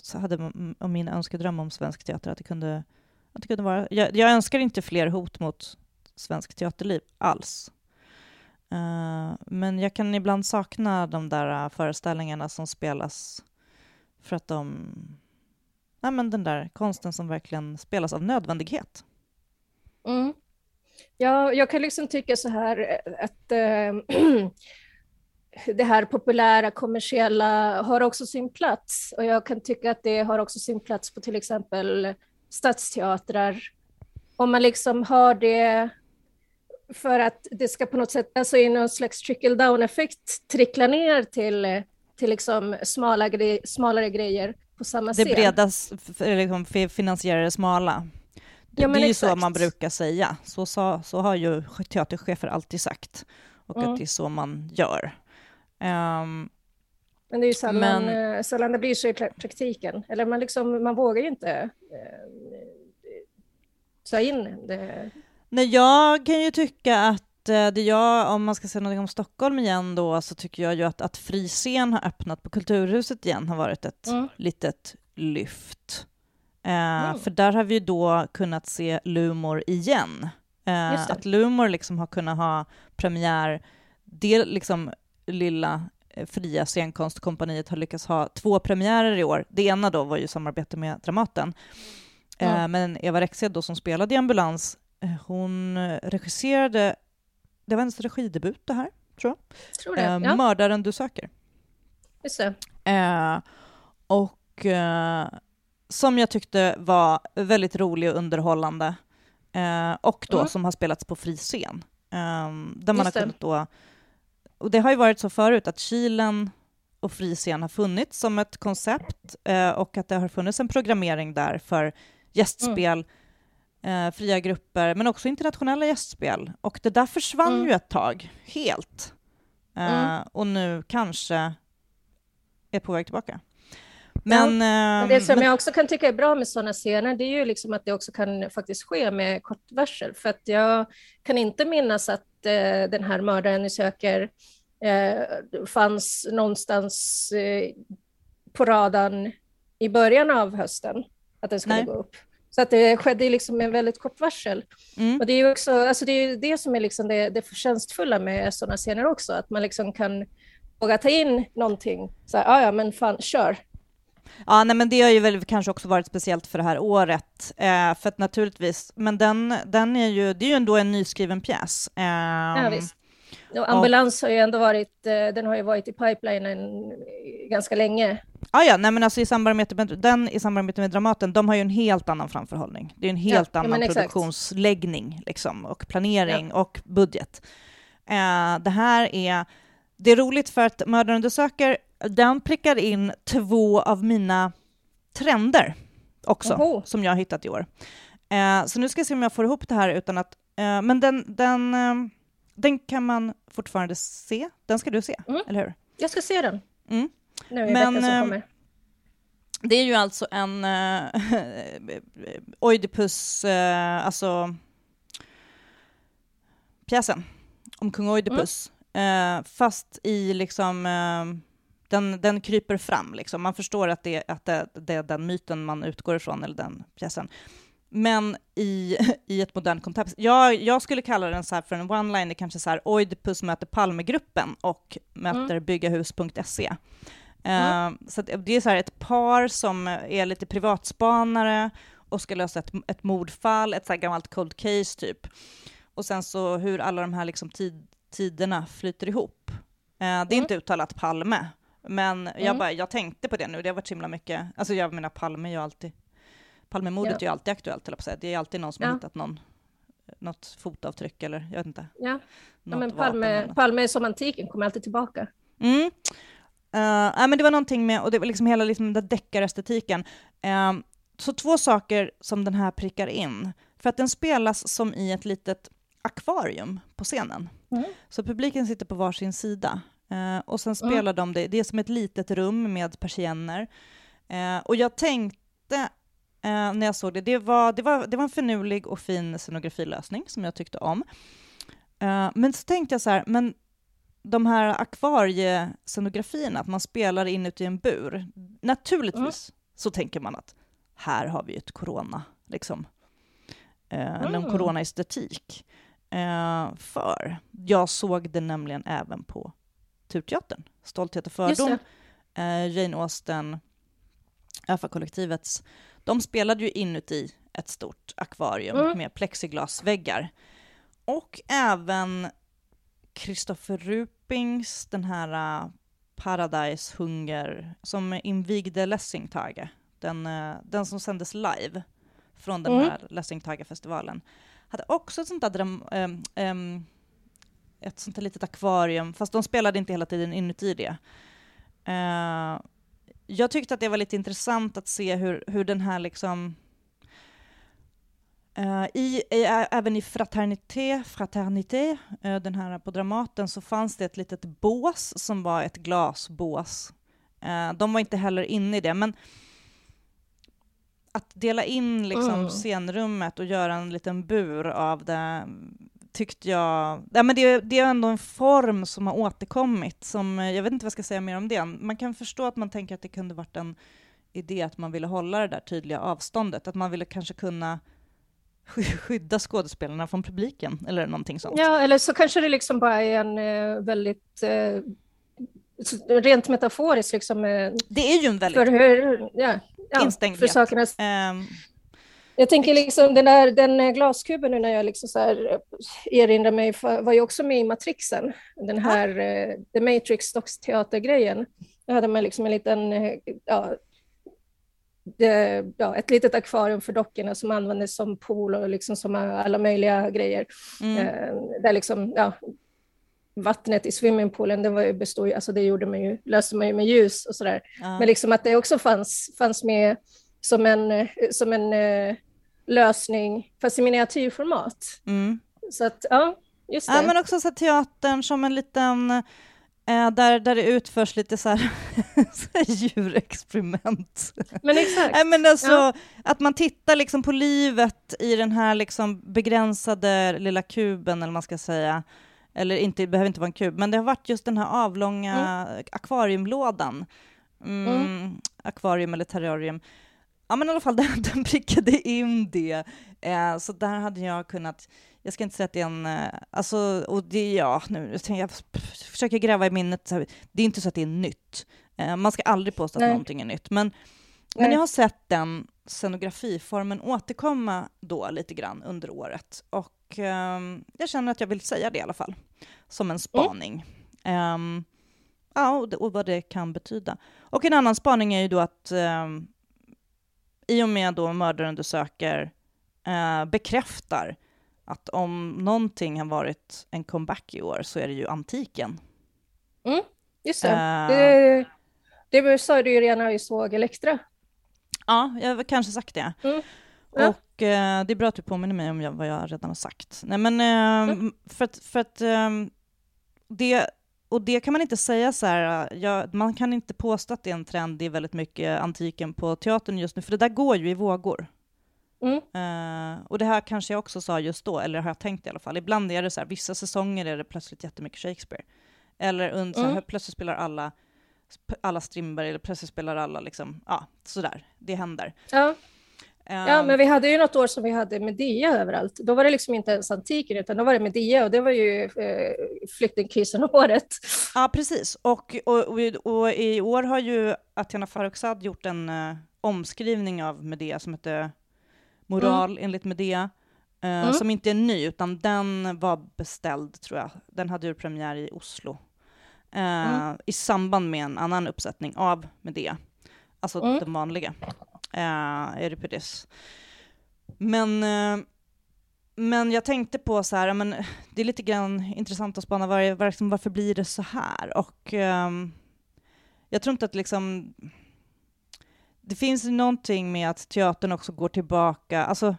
så hade om min önskedröm om svensk teater, att det kunde, att det kunde vara... Jag, jag önskar inte fler hot mot svensk teaterliv alls. Eh, men jag kan ibland sakna de där eh, föreställningarna som spelas för att de... Nej, men den där konsten som verkligen spelas av nödvändighet. Mm. Ja, jag kan liksom tycka så här att det här populära kommersiella har också sin plats och jag kan tycka att det har också sin plats på till exempel stadsteatrar. Om man liksom har det för att det ska på något sätt, alltså i någon slags trickle down effekt trickla ner till, till liksom smala gre smalare grejer på samma Det scen. breda s- f- liksom, fi- finansierar det smala. Det, Ja, det är ju så man brukar säga. Så, sa, så har ju teaterchefer alltid sagt. Och Mm. att det är så man gör. Ehm, Men det är ju sällan, Men- eh, sällan det blir så i pra- praktiken. Eller man, liksom, man vågar ju inte eh, ta in det. nej, jag kan ju tycka att eh, det jag, om man ska säga något om Stockholm igen då, så tycker jag ju att, att fri scen har öppnat på Kulturhuset igen har varit ett Mm. litet lyft. Eh, Mm. För där har vi då kunnat se Lumor igen. Eh, att Lumor liksom har kunnat ha premiär, det liksom lilla eh, fria scenkonstkompaniet har lyckats ha två premiärer i år. Det ena då var ju samarbete med Dramaten. Mm. Men Eva Rexed då som spelade i Ambulans, eh, hon regisserade, det var hennes regidebut det här, tror jag. Tror det. Eh, ja, Mördaren du söker. just det. Eh, och eh, som jag tyckte var väldigt rolig och underhållande. Och då Mm. som har spelats på fri scen. Där man har Just det. kunnat då... Och det har ju varit så förut att Kilen och fri scen har funnits som ett koncept eh, och att det har funnits en programmering där för gästspel, Mm. eh, fria grupper, men också internationella gästspel. Och det där försvann Mm. ju ett tag, helt. Eh, Mm. Och nu kanske är på väg tillbaka. Men, Men ehm, det som men- jag också kan tycka är bra med sådana scener, det är ju liksom att det också kan faktiskt ske med kortvarsel. För att jag kan inte minnas att eh, den här mördaren ni söker eh, fanns någonstans eh, på radarn i början av hösten, att den skulle Nej. gå upp. Så att det skedde liksom med väldigt kort varsel. mm, Och det är ju också, alltså det, är det som är liksom det, det förtjänstfulla med sådana scener också, att man liksom kan våga ta in någonting. Så här, "Ah, ja, men fan, kör. Ja, nej, men det har ju väl kanske också varit speciellt för det här året. Eh, för att naturligtvis, men den, den är ju, det är ju ändå en nyskriven pjäs. Ja, Ehm, visst. Och ambulans har ju ändå varit, eh, den har ju varit i pipelinen ganska länge. Ah, ja, nej men alltså i samarbete med, den i samarbete med Dramaten, de har ju en helt annan framförhållning. Det är en helt ja, annan produktionsläggning liksom, och planering ja. och budget. Eh, det här är, det är roligt för att Mördaren du söker, den prickar in två av mina trender också, Oho. som jag har hittat i år. Eh, så nu ska jag se om jag får ihop det här utan att, eh, men den, den, eh, den kan man fortfarande se. Den ska du se, mm. eller hur? Jag ska se den. Mm. Nu i Men, veckan som eh, kommer. Det är ju alltså en uh, Oidipus, uh, alltså pjäsen om kung Oidipus, mm. uh, fast i liksom den, den kryper fram. Liksom. Man förstår att, det, att det, det, är den myten man utgår ifrån, eller den pjäsen. Men i, i ett modernt kontext. Jag, jag skulle kalla den så här för en one-liner, kanske så här Oidipus möter Palmegruppen och möter mm. byggahus.se. Mm. Uh, så det är så här ett par som är lite privatspanare och ska lösa ett, ett mordfall, ett så här gammalt cold case typ. Och sen så hur alla de här liksom tid, tiderna flyter ihop. Uh, det är mm. inte uttalat Palme, men jag, mm. bara, jag tänkte på det nu, det har varit så himla mycket, alltså jag menar Palme är ju alltid, Palmemordet ja. är ju alltid aktuellt, på säga. det är alltid någon som ja. har hittat något något fotavtryck eller jag vet inte. Ja, ja men Palme, Palme som antiken kommer alltid tillbaka. Mm. Uh, men det var någonting med, och det var liksom hela liksom den deckarestetiken. Uh, så två saker som den här prickar in. För att den spelas som i ett litet akvarium på scenen. Mm. Så publiken sitter på varsin sida. Uh, och sen spelar mm. de det, det är som ett litet rum med persienner. Uh, och jag tänkte uh, när jag såg det, det var, det, var, det var en finurlig och fin scenografilösning som jag tyckte om. men så tänkte jag så här, men de här akvariescenografierna, att man spelar inuti en bur, naturligtvis mm. så tänker man att här har vi ett corona, liksom. Mm. En coronaestetik. För jag såg det nämligen även på Turteatern, Stolthet och fördom, eh, Jane Austen, ÖFA-kollektivets, de spelade ju inuti ett stort akvarium mm. med plexiglasväggar. Och även Kristoffer Rupings, den här uh, Paradise Hunger, som invigde Lessingtage, den, uh, den som sändes live från den mm. här Lessingtage-festivalen, hade också ett sånt där um, um, ett sånt där litet akvarium, fast de spelade inte hela tiden inuti det. Uh, jag tyckte att det var lite intressant att se hur, hur den här liksom Uh, i, i, även i Fraternité, Fraternité uh, den här på Dramaten, så fanns det ett litet bås som var ett glasbås. De var inte heller inne i det, men att dela in liksom mm. scenrummet och göra en liten bur av det tyckte jag... Ja, men det, det, är ändå en form som har återkommit, som, jag vet inte vad jag ska säga mer om det. Man kan förstå att man tänker att det kunde varit en idé att man ville hålla det där tydliga avståndet, att man ville kanske kunna skydda skådespelarna från publiken eller någonting sånt. Ja, eller så kanske det liksom bara är en eh, väldigt eh, rent metaforiskt liksom. Eh, det är ju en väldigt för hur, ja, ja, instängdhet. För sakernas, um, jag tänker liksom den där den glaskuben nu när jag liksom så här erinrar mig var ju också med i Matrixen, den här ja. uh, The Matrix Docksteater-grejen. Då hade man liksom en liten ja, det, ja, ett litet akvarium för dockorna som användes som pool och liksom som alla möjliga grejer. Mm. Eh, där liksom, ja, vattnet i swimmingpoolen, det, var ju bestod, alltså det gjorde man ju, löste man ju med ljus och sådär. Ja. Men liksom att det också fanns, fanns med som en, som en lösning, fast i miniatyrformat. Mm. Så att, ja, just det. Ja, men också så teatern som en liten Eh, där, där det utförs lite så här, så här djurexperiment. Men exakt. Men alltså, ja. Att man tittar liksom på livet i den här liksom begränsade lilla kuben, eller man ska säga. Eller inte, det behöver inte vara en kub, men det har varit just den här avlånga mm. akvariumlådan. Mm, mm. Akvarium eller terrarium. Ja, men i alla fall, den, den prickade in det. Eh, så där hade jag kunnat jag ska inte säga att det är en, eh, alltså, och det, ja, nu, jag försöker gräva i minnet, det är inte så att det är nytt. Eh, man ska aldrig påstå att Nej. någonting är nytt, men, men jag har sett den scenografiformen återkomma då lite grann under året och um, jag känner att jag vill säga det i alla fall, som en spaning. Mm. Ja, och, och vad det kan betyda. Och en annan spaning är ju då att eh, i och med då mördaren du söker eh, bekräftar att om någonting har varit en comeback i år så är det ju antiken. Mm, just det. Uh, det, det sa du ju redan när vi såg Elektra. Ja, jag har kanske sagt det. Mm. Ja. Och eh, det är bra att du påminner mig om jag, vad jag redan har sagt. Nej, men eh, mm. för att, för att eh, det, och det kan man inte säga så här, jag, man kan inte påstå att det är en trend, är väldigt mycket antiken på teatern just nu, för det där går ju i vågor. Mm. Uh, och det här kanske jag också sa just då, eller har jag tänkt i alla fall. Ibland är det så här, vissa säsonger är det plötsligt jättemycket Shakespeare. Eller under, så här, mm. plötsligt spelar alla, alla Strindberg, eller plötsligt spelar alla liksom, ja, sådär. Det händer. Ja. Ja, men vi hade ju något år som vi hade Medea överallt. Då var det liksom inte ens antiken, utan då var det Medea och det var ju eh, flyktingkrisen-året. Ja, precis. Och, och, och, och, i år har ju Athena Farrokhzad gjort en uh, omskrivning av Medea som heter Moral mm. enligt Medea, uh, mm. som inte är ny, utan den var beställd, tror jag. Den hade ju premiär i Oslo. Uh, mm. I samband med en annan uppsättning av Medea, alltså mm. den vanliga eh, Euripides. Men, eh, men jag tänkte på så här, men det är lite grann intressant att spana var, var, liksom, varför blir det så här? Och eh, jag tror inte att liksom det finns någonting med att teatern också går tillbaka, alltså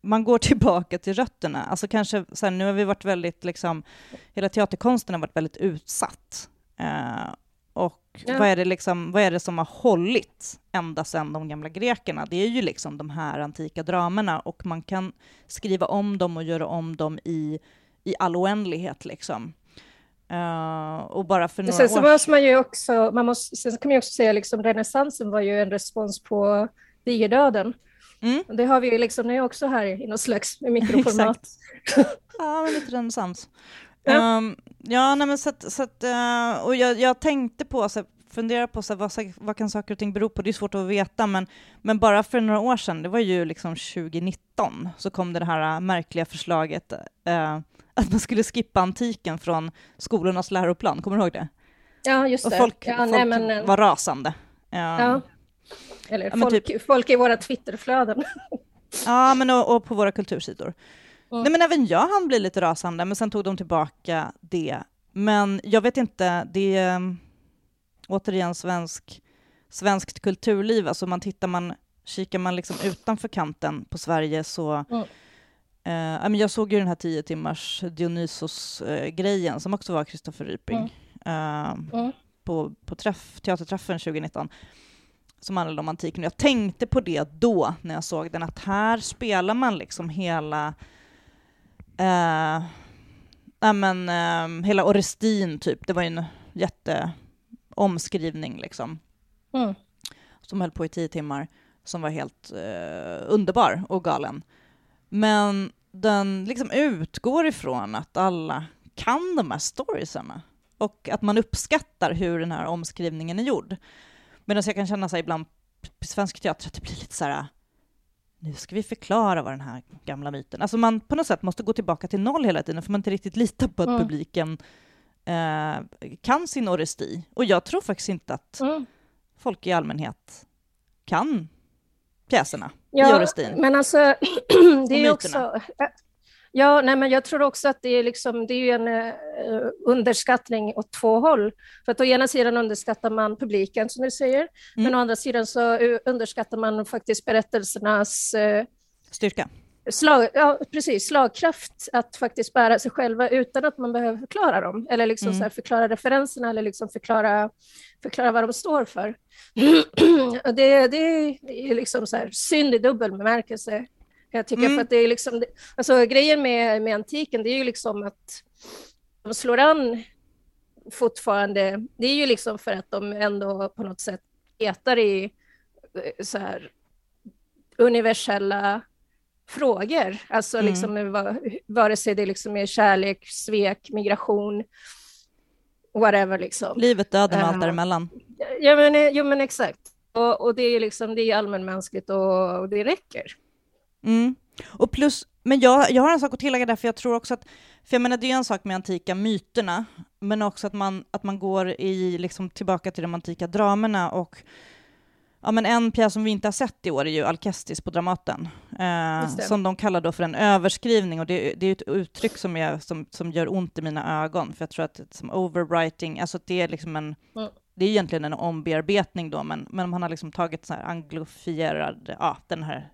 man går tillbaka till rötterna. Alltså kanske, så här, nu har vi varit väldigt, liksom, hela teaterkonsten har varit väldigt utsatt. Eh, och ja. vad, är det liksom, vad är det som har hållit ända sedan de gamla grekerna? Det är ju liksom de här antika dramerna och man kan skriva om dem och göra om dem i, i all oändlighet. Liksom. Uh, och bara för några sen så måste man ju också, man måste, sen kan man ju också säga liksom renässansen var ju en respons på digerdöden. Mm. Det har vi ju liksom nu också här i något slags mikroformat. ja, men lite renässans. Ja, um, ja nej, men så att, så att, uh, och jag, jag, tänkte på, så fundera på så vad, vad kan saker och ting bero på? Det är svårt att veta, men, men bara för några år sedan, det var ju liksom 2019, så kom det här uh, märkliga förslaget uh, att man skulle skippa antiken från skolornas läroplan. Kommer du ihåg det? Ja, just och det. folk, ja, folk nej, men, var rasande. ja. Eller ja, folk, typ, folk i våra Twitterflöden. ja, men och, och på våra kultursidor. Mm. Nej, men även jag hann bli lite rasande, men sen tog de tillbaka det. Men jag vet inte, det är um, återigen svensk, svenskt kulturliv. Alltså man tittar man, kikar man liksom utanför kanten på Sverige så mm. uh, jag såg ju den här tio timmars Dionysos-grejen som också var Kristoffer Ryping mm. Uh, på, på träff, teaterträffen 2019 som handlade om antiken. Jag tänkte på det då, när jag såg den, att här spelar man liksom hela eh, ja, men, eh, hela Orestin, typ, det var ju en jätteomskrivning liksom. Mm. Som höll på i tio timmar, som var helt eh, underbar och galen. Men den liksom utgår ifrån att alla kan de här storiesarna och att man uppskattar hur den här omskrivningen är gjord. Medan jag kan känna sig ibland på svensk teater att det blir lite så här nu ska vi förklara vad den här gamla myten... Alltså man på något sätt måste gå tillbaka till noll hela tiden, för man inte riktigt litar på att mm. publiken eh, kan sin oresti. Och jag tror faktiskt inte att mm. folk i allmänhet kan pjäserna ja, i orestin. Men alltså, det är också... Ja, nej, men jag tror också att det är, liksom, det är en uh, underskattning åt två håll. För att å ena sidan underskattar man publiken, som du säger, mm. men å andra sidan så underskattar man faktiskt berättelsernas uh, styrka. Slag, ja, precis, slagkraft att faktiskt bära sig själva utan att man behöver förklara dem, eller liksom mm. så här, förklara referenserna eller liksom förklara, förklara vad de står för. det, det är liksom så här, synd i dubbel bemärkelse jag tycker mm. för att det är liksom, alltså grejen med, med antiken, det är ju liksom att de slår an fortfarande, det är ju liksom för att de ändå på något sätt petar i eh, så här universella frågor, alltså mm. liksom vare sig det liksom är kärlek, svek, migration, whatever liksom. Livet, döden och allt däremellan. Ja men, ja, men exakt. Och, och det är liksom, det är allmänmänskligt och, och det räcker. Mm. Och plus, men jag, jag har en sak att tillägga där, för jag tror också att, för jag menar det är en sak med antika myterna, men också att man, att man går i, liksom, tillbaka till de antika dramerna och Ja, men en pjäs som vi inte har sett i år är ju Alcestis på Dramaten, eh, som de kallar då för en överskrivning, och det, det är ett uttryck som, är, som, som gör ont i mina ögon, för jag tror att som overwriting, alltså det är liksom en, mm. det är egentligen en ombearbetning då, men, men man har liksom tagit så här anglofierad, ja, den här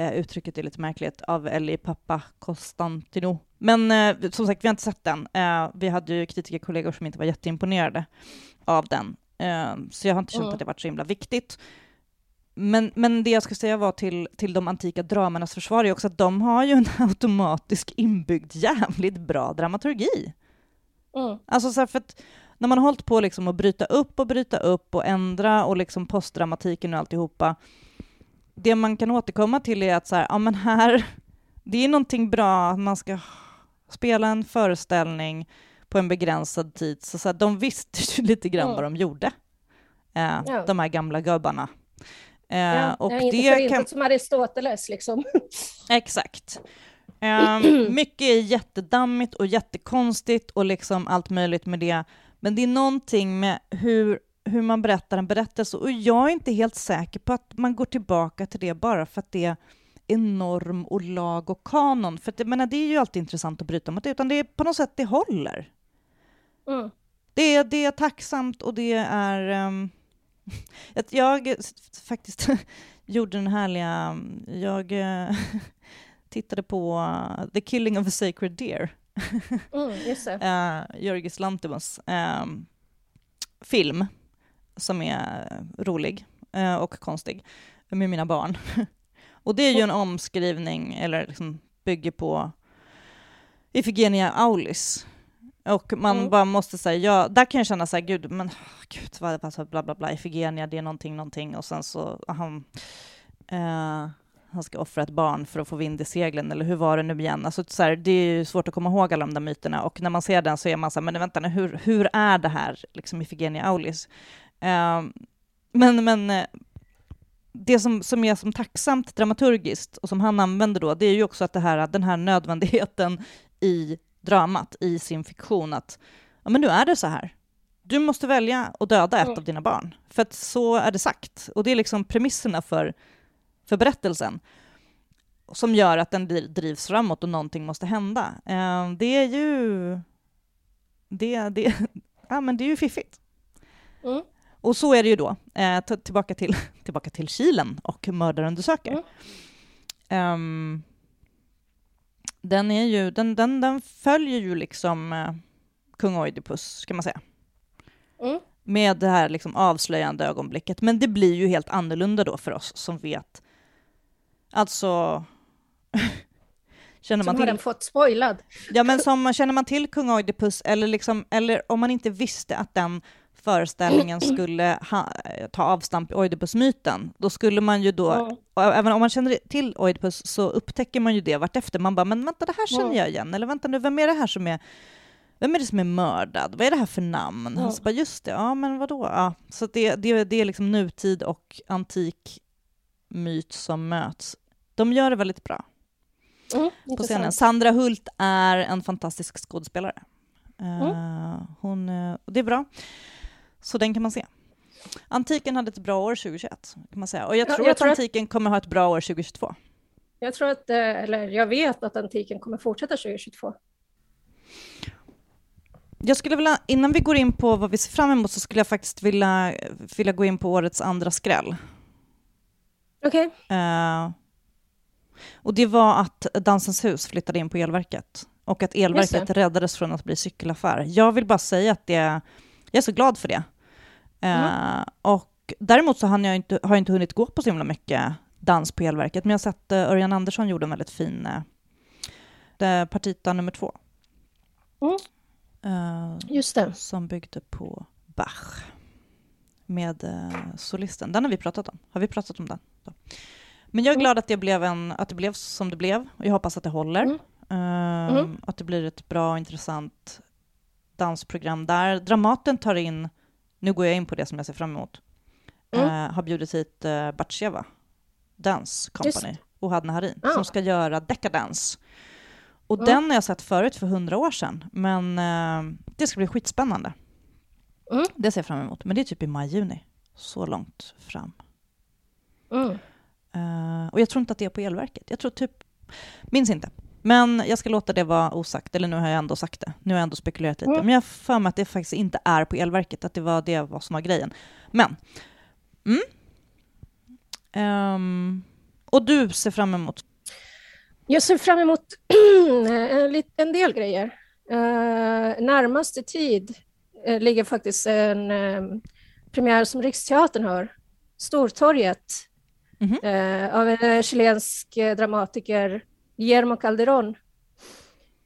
eh, uttrycket är lite märkligt, av Ellie Pappa Costantino. Men eh, som sagt, vi har inte sett den. Eh, vi hade ju kritikerkollegor som inte var jätteimponerade av den. Eh, så jag har inte känt mm. att det varit så himla viktigt. Men, men det jag ska säga var till, till de antika dramernas försvar är också att de har ju en automatisk inbyggd jävligt bra dramaturgi. Mm. Alltså så för att när man har hållit på liksom att bryta upp och bryta upp och ändra och liksom postdramatiken och alltihopa, det man kan återkomma till är att så här, ja men här, det är någonting bra, man ska spela en föreställning på en begränsad tid, så, så här, de visste ju lite grann mm. vad de gjorde, eh, ja. de här gamla gubbarna. Eh, ja, och inte det för kan... som Aristoteles liksom. Exakt. Um, mycket är jättedammigt och jättekonstigt och liksom allt möjligt med det. Men det är någonting med hur, hur man berättar en berättelse och jag är inte helt säker på att man går tillbaka till det bara för att det är norm och lag och kanon. För det, menar, det är ju alltid intressant att bryta mot det, utan det är på något sätt det håller. Mm. Det, är, det är tacksamt och det är... Um, jag faktiskt gjorde den härliga... Jag uh, tittade på uh, The Killing of a Sacred Deer. mm. Uh, Jörgis Lantimos um, film som är rolig uh, och konstig med mina barn. och det är ju en omskrivning, eller liksom bygger på Ifigenia Aulis, och man mm. bara måste säga, ja, där kan jag känna så här, gud, men gud, vad alltså, bla bla bla, Ifigenia, det är någonting, någonting, och sen så, han, eh, han ska offra ett barn för att få vind i seglen, eller hur var det nu igen? Alltså, så här, det är ju svårt att komma ihåg alla de där myterna, och när man ser den så är man så här, men vänta nu, hur, hur är det här, liksom Ifigenia Aulis? Eh, men, men eh, det som, som är som tacksamt dramaturgiskt, och som han använder då, det är ju också att det här, den här nödvändigheten i dramat i sin fiktion att ja, men nu är det så här. Du måste välja att döda ett mm. av dina barn, för att så är det sagt. Och det är liksom premisserna för, för berättelsen som gör att den drivs framåt och någonting måste hända. Eh, det är ju... Det, det, ja, men det är ju fiffigt. Mm. Och så är det ju då. Eh, tillbaka, till, tillbaka till Kilen och mördarundersöker. Mm. Um, den, är ju, den, den, den följer ju liksom eh, kung Oidipus, kan man säga. Mm. Med det här liksom avslöjande ögonblicket. Men det blir ju helt annorlunda då för oss som vet. Alltså... känner man som till, har den fått spoilad. ja, men som, känner man till kung Oidipus, eller, liksom, eller om man inte visste att den föreställningen skulle ha, ta avstamp i Oidipus-myten, då skulle man ju då, mm. även om man känner till Oidipus, så upptäcker man ju det vartefter. Man bara, men vänta, det här känner jag igen, eller vänta nu, vem är det här som är vem är det som är mördad? Vad är det här för namn? Och så bara, just det, ja men vadå? Ja, så det, det, det är liksom nutid och antik myt som möts. De gör det väldigt bra mm, på scenen. Sandra Hult är en fantastisk skådespelare. Mm. Uh, hon, uh, det är bra. Så den kan man se. Antiken hade ett bra år 2021, kan man säga. Och jag tror, jag att tror antiken att... kommer ha ett bra år 2022. Jag tror att, eh, eller jag vet att antiken kommer fortsätta 2022. Jag skulle vilja, innan vi går in på vad vi ser fram emot, så skulle jag faktiskt vilja, vilja gå in på årets andra skräll. Okej. Okay. Uh, eh, och det var att Dansens hus flyttade in på elverket och att elverket räddades från att bli cykelaffär. Jag vill bara säga att det jag är så glad för det. Mm. Uh, och däremot så har jag, inte, har jag inte hunnit gå på så himla mycket dans på elverket, men jag har sett uh, Örjan Andersson gjorde en väldigt fin uh, partita nummer två. Mm. Uh, Just det. Som byggde på Bach med solisten. Den har vi pratat om. Har vi pratat om den? Då. Men jag är mm. glad att det, blev en, att det blev som det blev och jag hoppas att det håller. Mm. Mm. Att det blir ett bra och intressant dansprogram där Dramaten tar in, nu går jag in på det som jag ser fram emot, mm. uh, har bjudit hit uh, Batsheva Dance Company Ohad Naharin, Ah. som ska göra Decadence. Och Mm. den har jag sett förut för hundra år sedan, men eh, det ska bli skitspännande. Mm. Det ser jag fram emot, men det är typ i maj-juni. Så långt fram. Mm. Eh, och jag tror inte att det är på elverket. Jag tror typ, minns inte. Men jag ska låta det vara osagt, eller nu har jag ändå sagt det. Nu har jag ändå spekulerat lite. Mm. Men jag har för mig att det faktiskt inte är på elverket, att det var det var som var grejen. Men, mm. Ehm, och du ser fram emot? Jag ser fram emot en, del grejer. Uh, närmaste tid eh, ligger faktiskt en eh, premiär som Riksteatern har, Stortorget, Mhm. eh, av en chilensk dramatiker, Guillermo Calderón.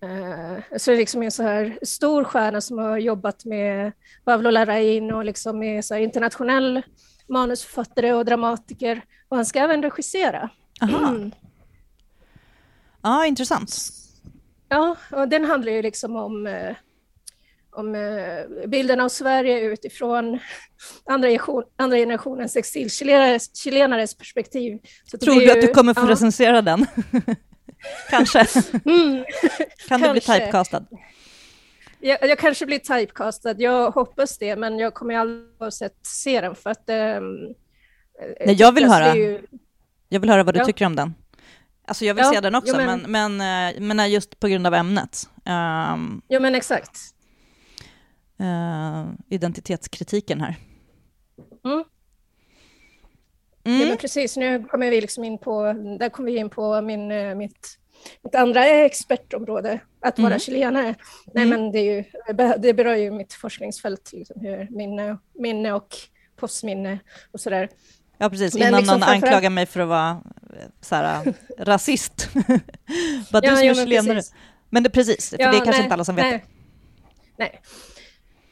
Eh, så det är liksom en så här stor stjärna som har jobbat med Pablo Larraín och liksom är så internationell manusförfattare och dramatiker. Och han ska även regissera. Aha, Mm. ja, intressant. Ja, och den handlar ju liksom om, eh, om eh, bilden av Sverige utifrån andra, generation, andra generationens exilchilenares chilenares perspektiv. Tror du att ju- du kommer få ja, recensera den? Kanske. Mm, Kan du bli typecastad? jag, jag kanske blir typecastad, jag hoppas det, men jag kommer aldrig oavsett se den för att... ehm, Nej, jag vill höra. ju- Jag vill höra vad du Ja. tycker om den. Alltså jag vill Ja, se den också, jo, men, men- men, eh, men just på grund av ämnet. Ehm, Ja, men exakt. eh, identitetskritiken här. Mm. Ja, Mm. men precis, nu kommer vi liksom in på, där kommer vi in på min, eh, mitt, mitt andra expertområde, att vara Mm. chilenare. Nej, Mm. men det, är ju, det berör ju mitt forskningsfält, liksom, hur minne, minne och postminne och sådär. Ja, precis. Innan liksom någon anklagar mig för att vara eh, så här, rasist. Bara du Ja, som ja, är chilenare. Men det precis, för Ja, det är kanske nej, inte alla som vet nej. Nej.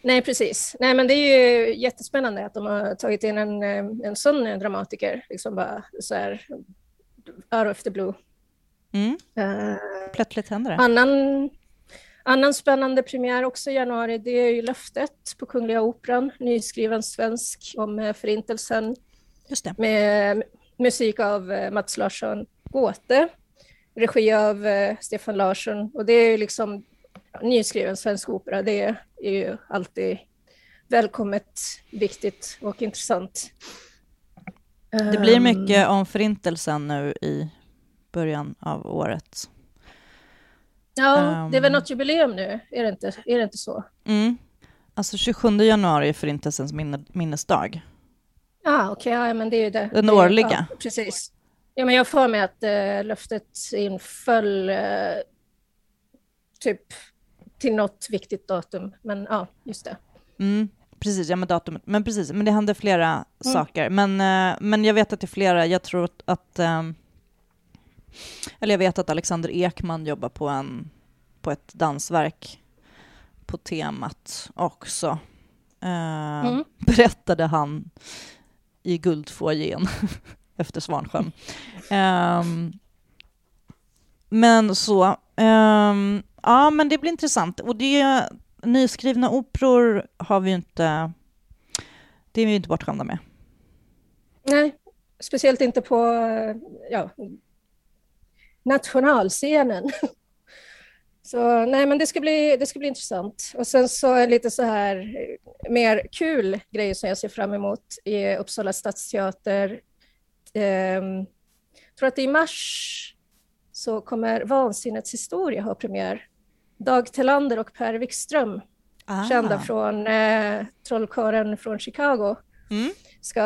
Nej, precis. Nej, men det är ju jättespännande att de har tagit in en, eh, en sån eh, dramatiker, liksom bara så här, out of the blue. Mm. Eh, Plötsligt händer det. Annan, annan spännande premiär också i januari, det är ju Löftet på Kungliga Operan, nyskriven svensk om Förintelsen Just det. med musik av Mats Larsson Gåte, regi av Stefan Larsson och det är ju liksom nyskriven svensk opera, det är ju alltid välkommet, viktigt och intressant. Det blir Ehm, mycket om förintelsen nu i början av året. Ja, det är väl ehm, något jubileum nu, är det inte, är det inte så? Mm. Alltså 27 januari är förintelsens minne, minnesdag. Ja, okej, ja, men det är ju det. Den årliga. Ja, precis. Ja, men jag får mig att eh, löftet inföll eh, typ till något viktigt datum. Men ja, just det. Mm, precis, ja med datumet. Men precis, men det händer flera saker. Men, eh, men jag vet att det är flera, jag tror att, ehm, eller jag vet att Alexander Ekman jobbar på, en, på ett dansverk på temat också. Eh, Mm. Berättade han i Guldfoajén efter Svansjön. Ehm, men så, ehm, ja men det blir intressant. Och det, nyskrivna operor har vi ju inte, det är vi ju inte bortskämda med. Nej, speciellt inte på ja, nationalscenen. Så nej, men det ska, bli, det ska bli intressant. Och sen så är lite så här mer kul grejer som jag ser fram emot i Uppsala stadsteater. Ehm, jag tror att i mars så kommer Vansinnets historia ha premiär. Dag Telander och Per Wikström, Ah. kända från eh, Trollkarlen från Chicago Mm. ska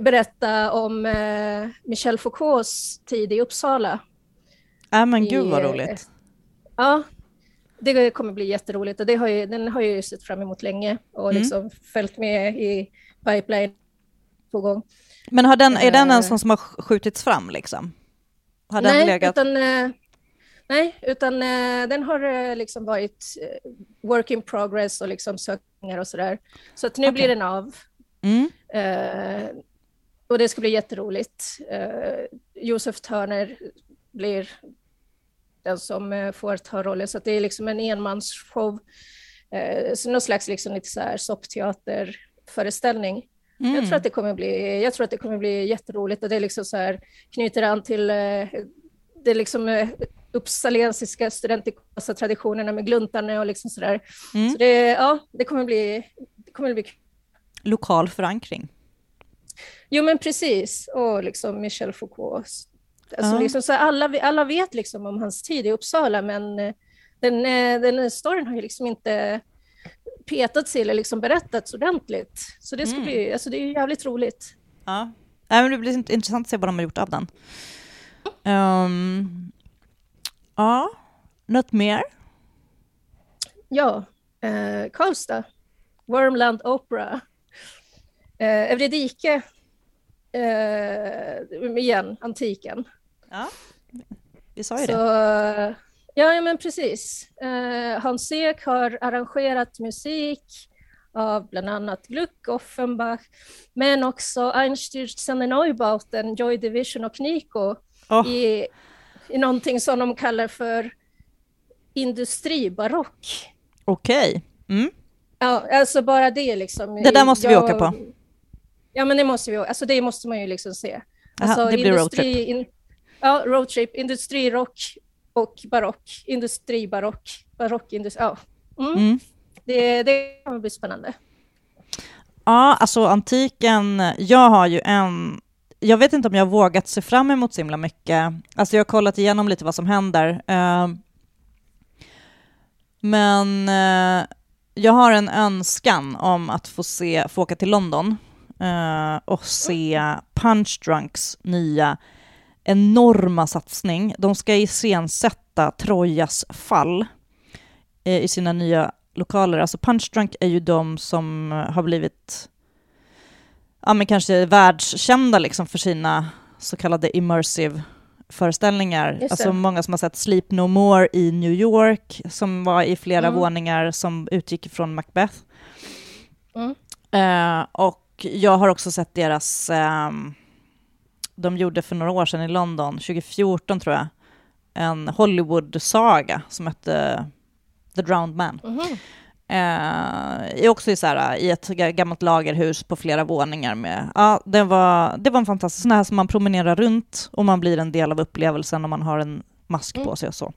berätta om eh, Michel Foucaults tid i Uppsala. Ja men gud vad i, eh, roligt. Ja, det kommer bli jätteroligt och det har ju, den har jag ju sett fram emot länge och Mm. liksom följt med i pipeline på gång. Men har den, är den en eh, sån som har sk- skjutits fram liksom? Har den nej, legat... utan, eh, nej, utan eh, den har eh, liksom varit eh, work in progress och liksom sökningar och sådär. Så att nu Okej. blir den av. Mm. Och det ska bli jätteroligt. Eh, Josef Törner blir den som får ta rollen, så det är liksom en enmansshow. Eh, så någon slags liksom lite så här soppteaterföreställning. Mm. Jag, tror att det kommer bli, jag tror att det kommer bli jätteroligt och det liksom så här, knyter an till det liksom uppsalensiska studentikosa traditionerna med gluntarna och liksom sådär. Mm. Så det, ja, det kommer bli, det kommer bli Lokal förankring. Jo men precis, och liksom Michel Foucault. Alltså, ja. liksom, så alla, alla vet liksom om hans tid i Uppsala, men eh, den, den storyn har ju liksom inte petats eller liksom berättats ordentligt. Så det ska mm. bli, alltså det är jävligt roligt. Ja, äh, men det blir intressant att se vad de har gjort av den. Um, ja, något mer? Ja, eh, Karlstad, Wormland Opera, eh, Euridike, eh, igen, antiken. Ja, vi sa ju Så, det. Ja, men precis. Eh, Hans Ek har arrangerat musik av bland annat Gluck, Offenbach, men också Einstürzen Neubauten, Joy Division och Nico oh. i, i någonting som de kallar för industribarock. Okej. Okay. Mm. Ja, alltså bara det liksom. Det där måste jag, vi åka på. Ja, men det måste vi Alltså det måste man ju liksom se. Alltså, Aha, det blir roadtrip. In, ja, roadtrip, industrirock och barock, industribarock, barockindustri. Ja. Mm. Mm. Det, det kommer bli spännande. Ja, alltså antiken, jag har ju en jag vet inte om jag har vågat se fram emot så himla mycket. Alltså jag har kollat igenom lite vad som händer. Eh, men eh, jag har en önskan om att få, se, få åka till London eh, och se Punch Drunks nya enorma satsning. De ska iscensätta Trojas fall i sina nya lokaler. Alltså Punch Drunk är ju de som har blivit ja, men kanske världskända liksom för sina så kallade immersive föreställningar. Alltså många som har sett Sleep No More i New York, som var i flera mm. våningar som utgick från Macbeth. Mm. Uh, och jag har också sett deras, um, de gjorde för några år sedan i London, 2014 tror jag, en Hollywood-saga som hette The Drowned Man. Mm. Eh, också i, så här, i ett gammalt lagerhus på flera våningar. Med, ja, det, var, det var en fantastisk, sån här som man promenerar runt och man blir en del av upplevelsen om man har en mask mm. på sig och så.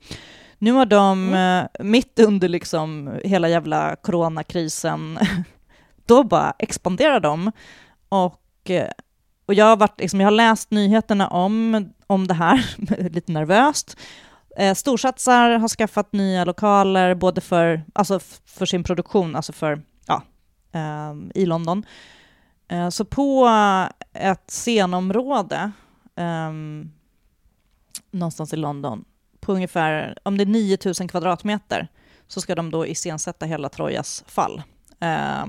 Nu har de, mm. eh, mitt under liksom hela jävla coronakrisen, då bara expanderar de. Och, eh, och jag, har varit, liksom, jag har läst nyheterna om, om det här, lite nervöst, Eh, storsatsar har skaffat nya lokaler både för, alltså för sin produktion, alltså för, ja, eh, i London. Eh, så på ett scenområde eh, någonstans i London, på ungefär, om det är 9000 kvadratmeter, så ska de då iscensätta hela Trojas fall. Eh,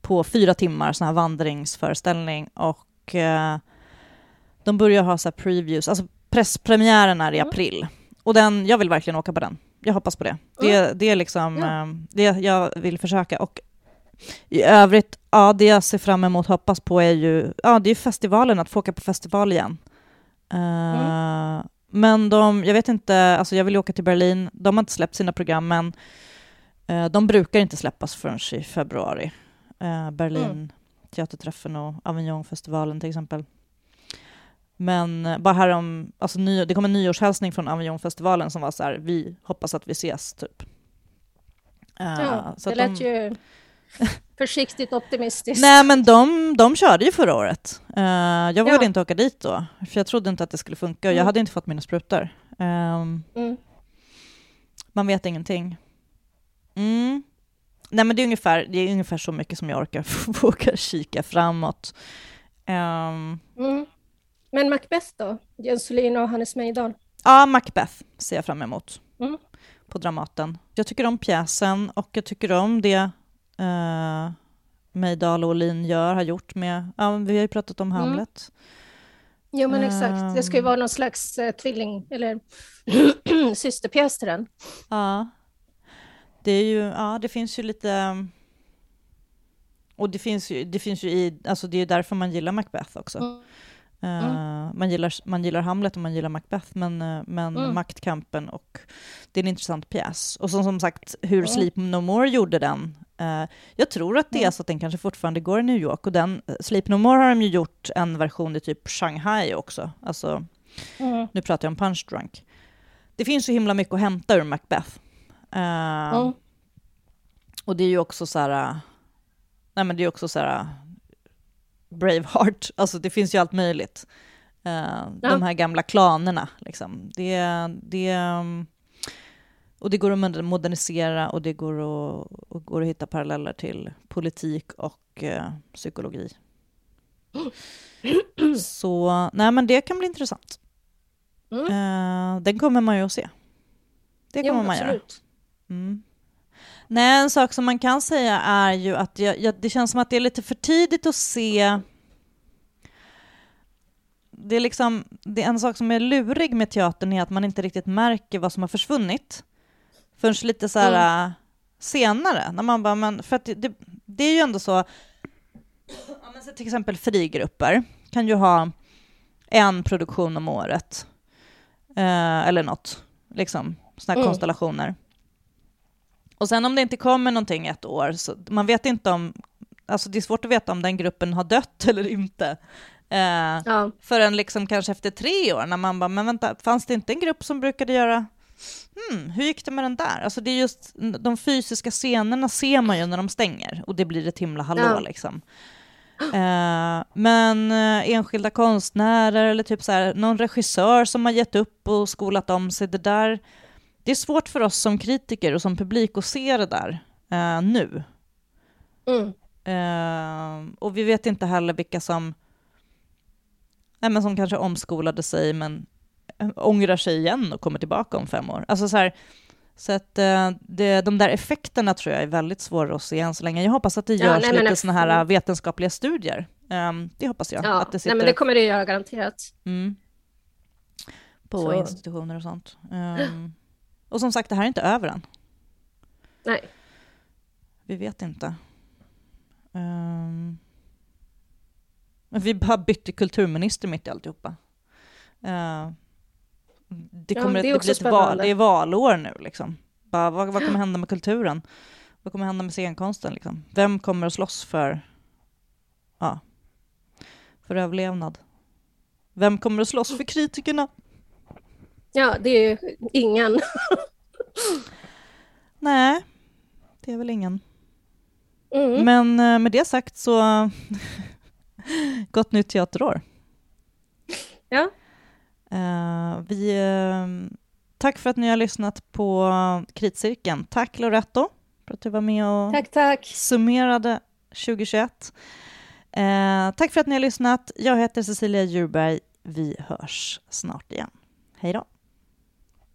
på fyra timmar, sån här vandringsföreställning och eh, de börjar ha så previews, alltså presspremiären är i mm. april. Och den, jag vill verkligen åka på den. Jag hoppas på det. Det, mm. det är liksom ja. Ehm, det jag vill försöka. Och i övrigt, ja, det jag ser fram emot hoppas på är ju ja, det är festivalen, att få åka på festival igen. Uh, mm. Men de, jag vet inte, alltså jag vill åka till Berlin. De har inte släppt sina program, men uh, de brukar inte släppas förrän i februari. Uh, Berlin, mm. Teaterträffen och Avignon-festivalen till exempel. Men eh, bara här om, alltså ny, det kom en nyårshälsning från Avignon-festivalen som var så här, vi hoppas att vi ses, typ. Uh, ja, det lät de... ju försiktigt optimistiskt. Nej, men de, de körde ju förra året. Uh, jag vågade ja. inte åka dit då, för jag trodde inte att det skulle funka. Mm. Jag hade inte fått mina sprutor. Um, mm. Man vet ingenting. Mm. Nej, men det är, ungefär, det är ungefär så mycket som jag orkar våga kika framåt. Um, men Macbeth då? Jens Solin och Hannes Mejdal? Ja, Macbeth ser jag fram emot mm. på Dramaten. Jag tycker om pjäsen och jag tycker om det uh, Mejdal och Olin gör, har gjort med, ja, vi har ju pratat om mm. Hamlet. Jo men exakt, det ska ju vara någon slags uh, tvilling eller systerpjäs till den. Ja. Det är ju, ja det finns ju lite och det finns ju, det finns ju i, alltså det är därför man gillar Macbeth också. Mm. Mm. man, gillar, man gillar Hamlet och man gillar Macbeth, men, uh, men mm. maktkampen och det är en intressant pjäs. Och som, som sagt, hur mm. Sleep No More gjorde den, uh, jag tror att det är mm. så att den kanske fortfarande går i New York, och den, Sleep No More har de ju gjort en version i typ Shanghai också. Alltså, mm. nu pratar jag om Punch Drunk. Det finns så himla mycket att hämta ur Macbeth. Och det är ju också så här, nej men det är också så här, Braveheart, alltså det finns ju allt möjligt. Uh, ja. De här gamla klanerna, liksom. Det, det, och det går att modernisera och det går att, och går att hitta paralleller till politik och uh, psykologi. Så nej, men det kan bli intressant. Mm. Uh, den kommer man ju att se. Det kommer jo, man absolut. göra. Mm. Nej, en sak som man kan säga är ju att jag, jag, det känns som att det är lite för tidigt att se det är liksom, det är en sak som är lurig med teatern är att man inte riktigt märker vad som har försvunnit förrän lite så här mm. senare. När man bara, men, för det, det, det är ju ändå så, ja, men till exempel frigrupper kan ju ha en produktion om året, eh, eller något, liksom, sådana mm. konstellationer. Och sen om det inte kommer någonting ett år, så man vet inte om, alltså det är svårt att veta om den gruppen har dött eller inte. Eh, ja. Förrän liksom kanske efter tre år, när man bara, men vänta, fanns det inte en grupp som brukade göra Hmm, hur gick det med den där? Alltså det är just de fysiska scenerna ser man ju när de stänger och det blir ett himla hallå ja. liksom. Eh, men eh, enskilda konstnärer eller typ så här, någon regissör som har gett upp och skolat om sig, det där, det är svårt för oss som kritiker och som publik att se det där eh, nu. Mm. Eh, och vi vet inte heller vilka som nej, men som kanske omskolade sig men eh, ångrar sig igen och kommer tillbaka om fem år. Alltså så här, så att uh, det, de där effekterna tror jag är väldigt svåra att se än så länge. Jag hoppas att det ja, görs nej, lite sådana här uh, vetenskapliga studier. Um, det hoppas jag. Ja, att det sitter... nej, men det kommer det göra garanterat. Mm. På så. institutioner och sånt. Um, och som sagt, det här är inte över än. Nej. Vi vet inte. Um, vi bara bytte kulturminister mitt i alltihopa. Uh, det, kommer ja, det, är blir ett val, det är valår nu liksom. Bara, vad, vad kommer hända med kulturen? Vad kommer hända med scenkonsten? Liksom? Vem kommer att slåss för, ja, för överlevnad? Vem kommer att slåss för kritikerna? Ja, det är ju ingen. Nej, det är väl ingen. Mm. Men eh, med det sagt så Gott nytt teaterår. Ja. Uh, vi, uh, tack för att ni har lyssnat på Kritcirkeln. Tack Loretto för att du var med och tack, tack. summerade 2021. Uh, tack för att ni har lyssnat. Jag heter Cecilia Djurberg. Vi hörs snart igen. Hej då.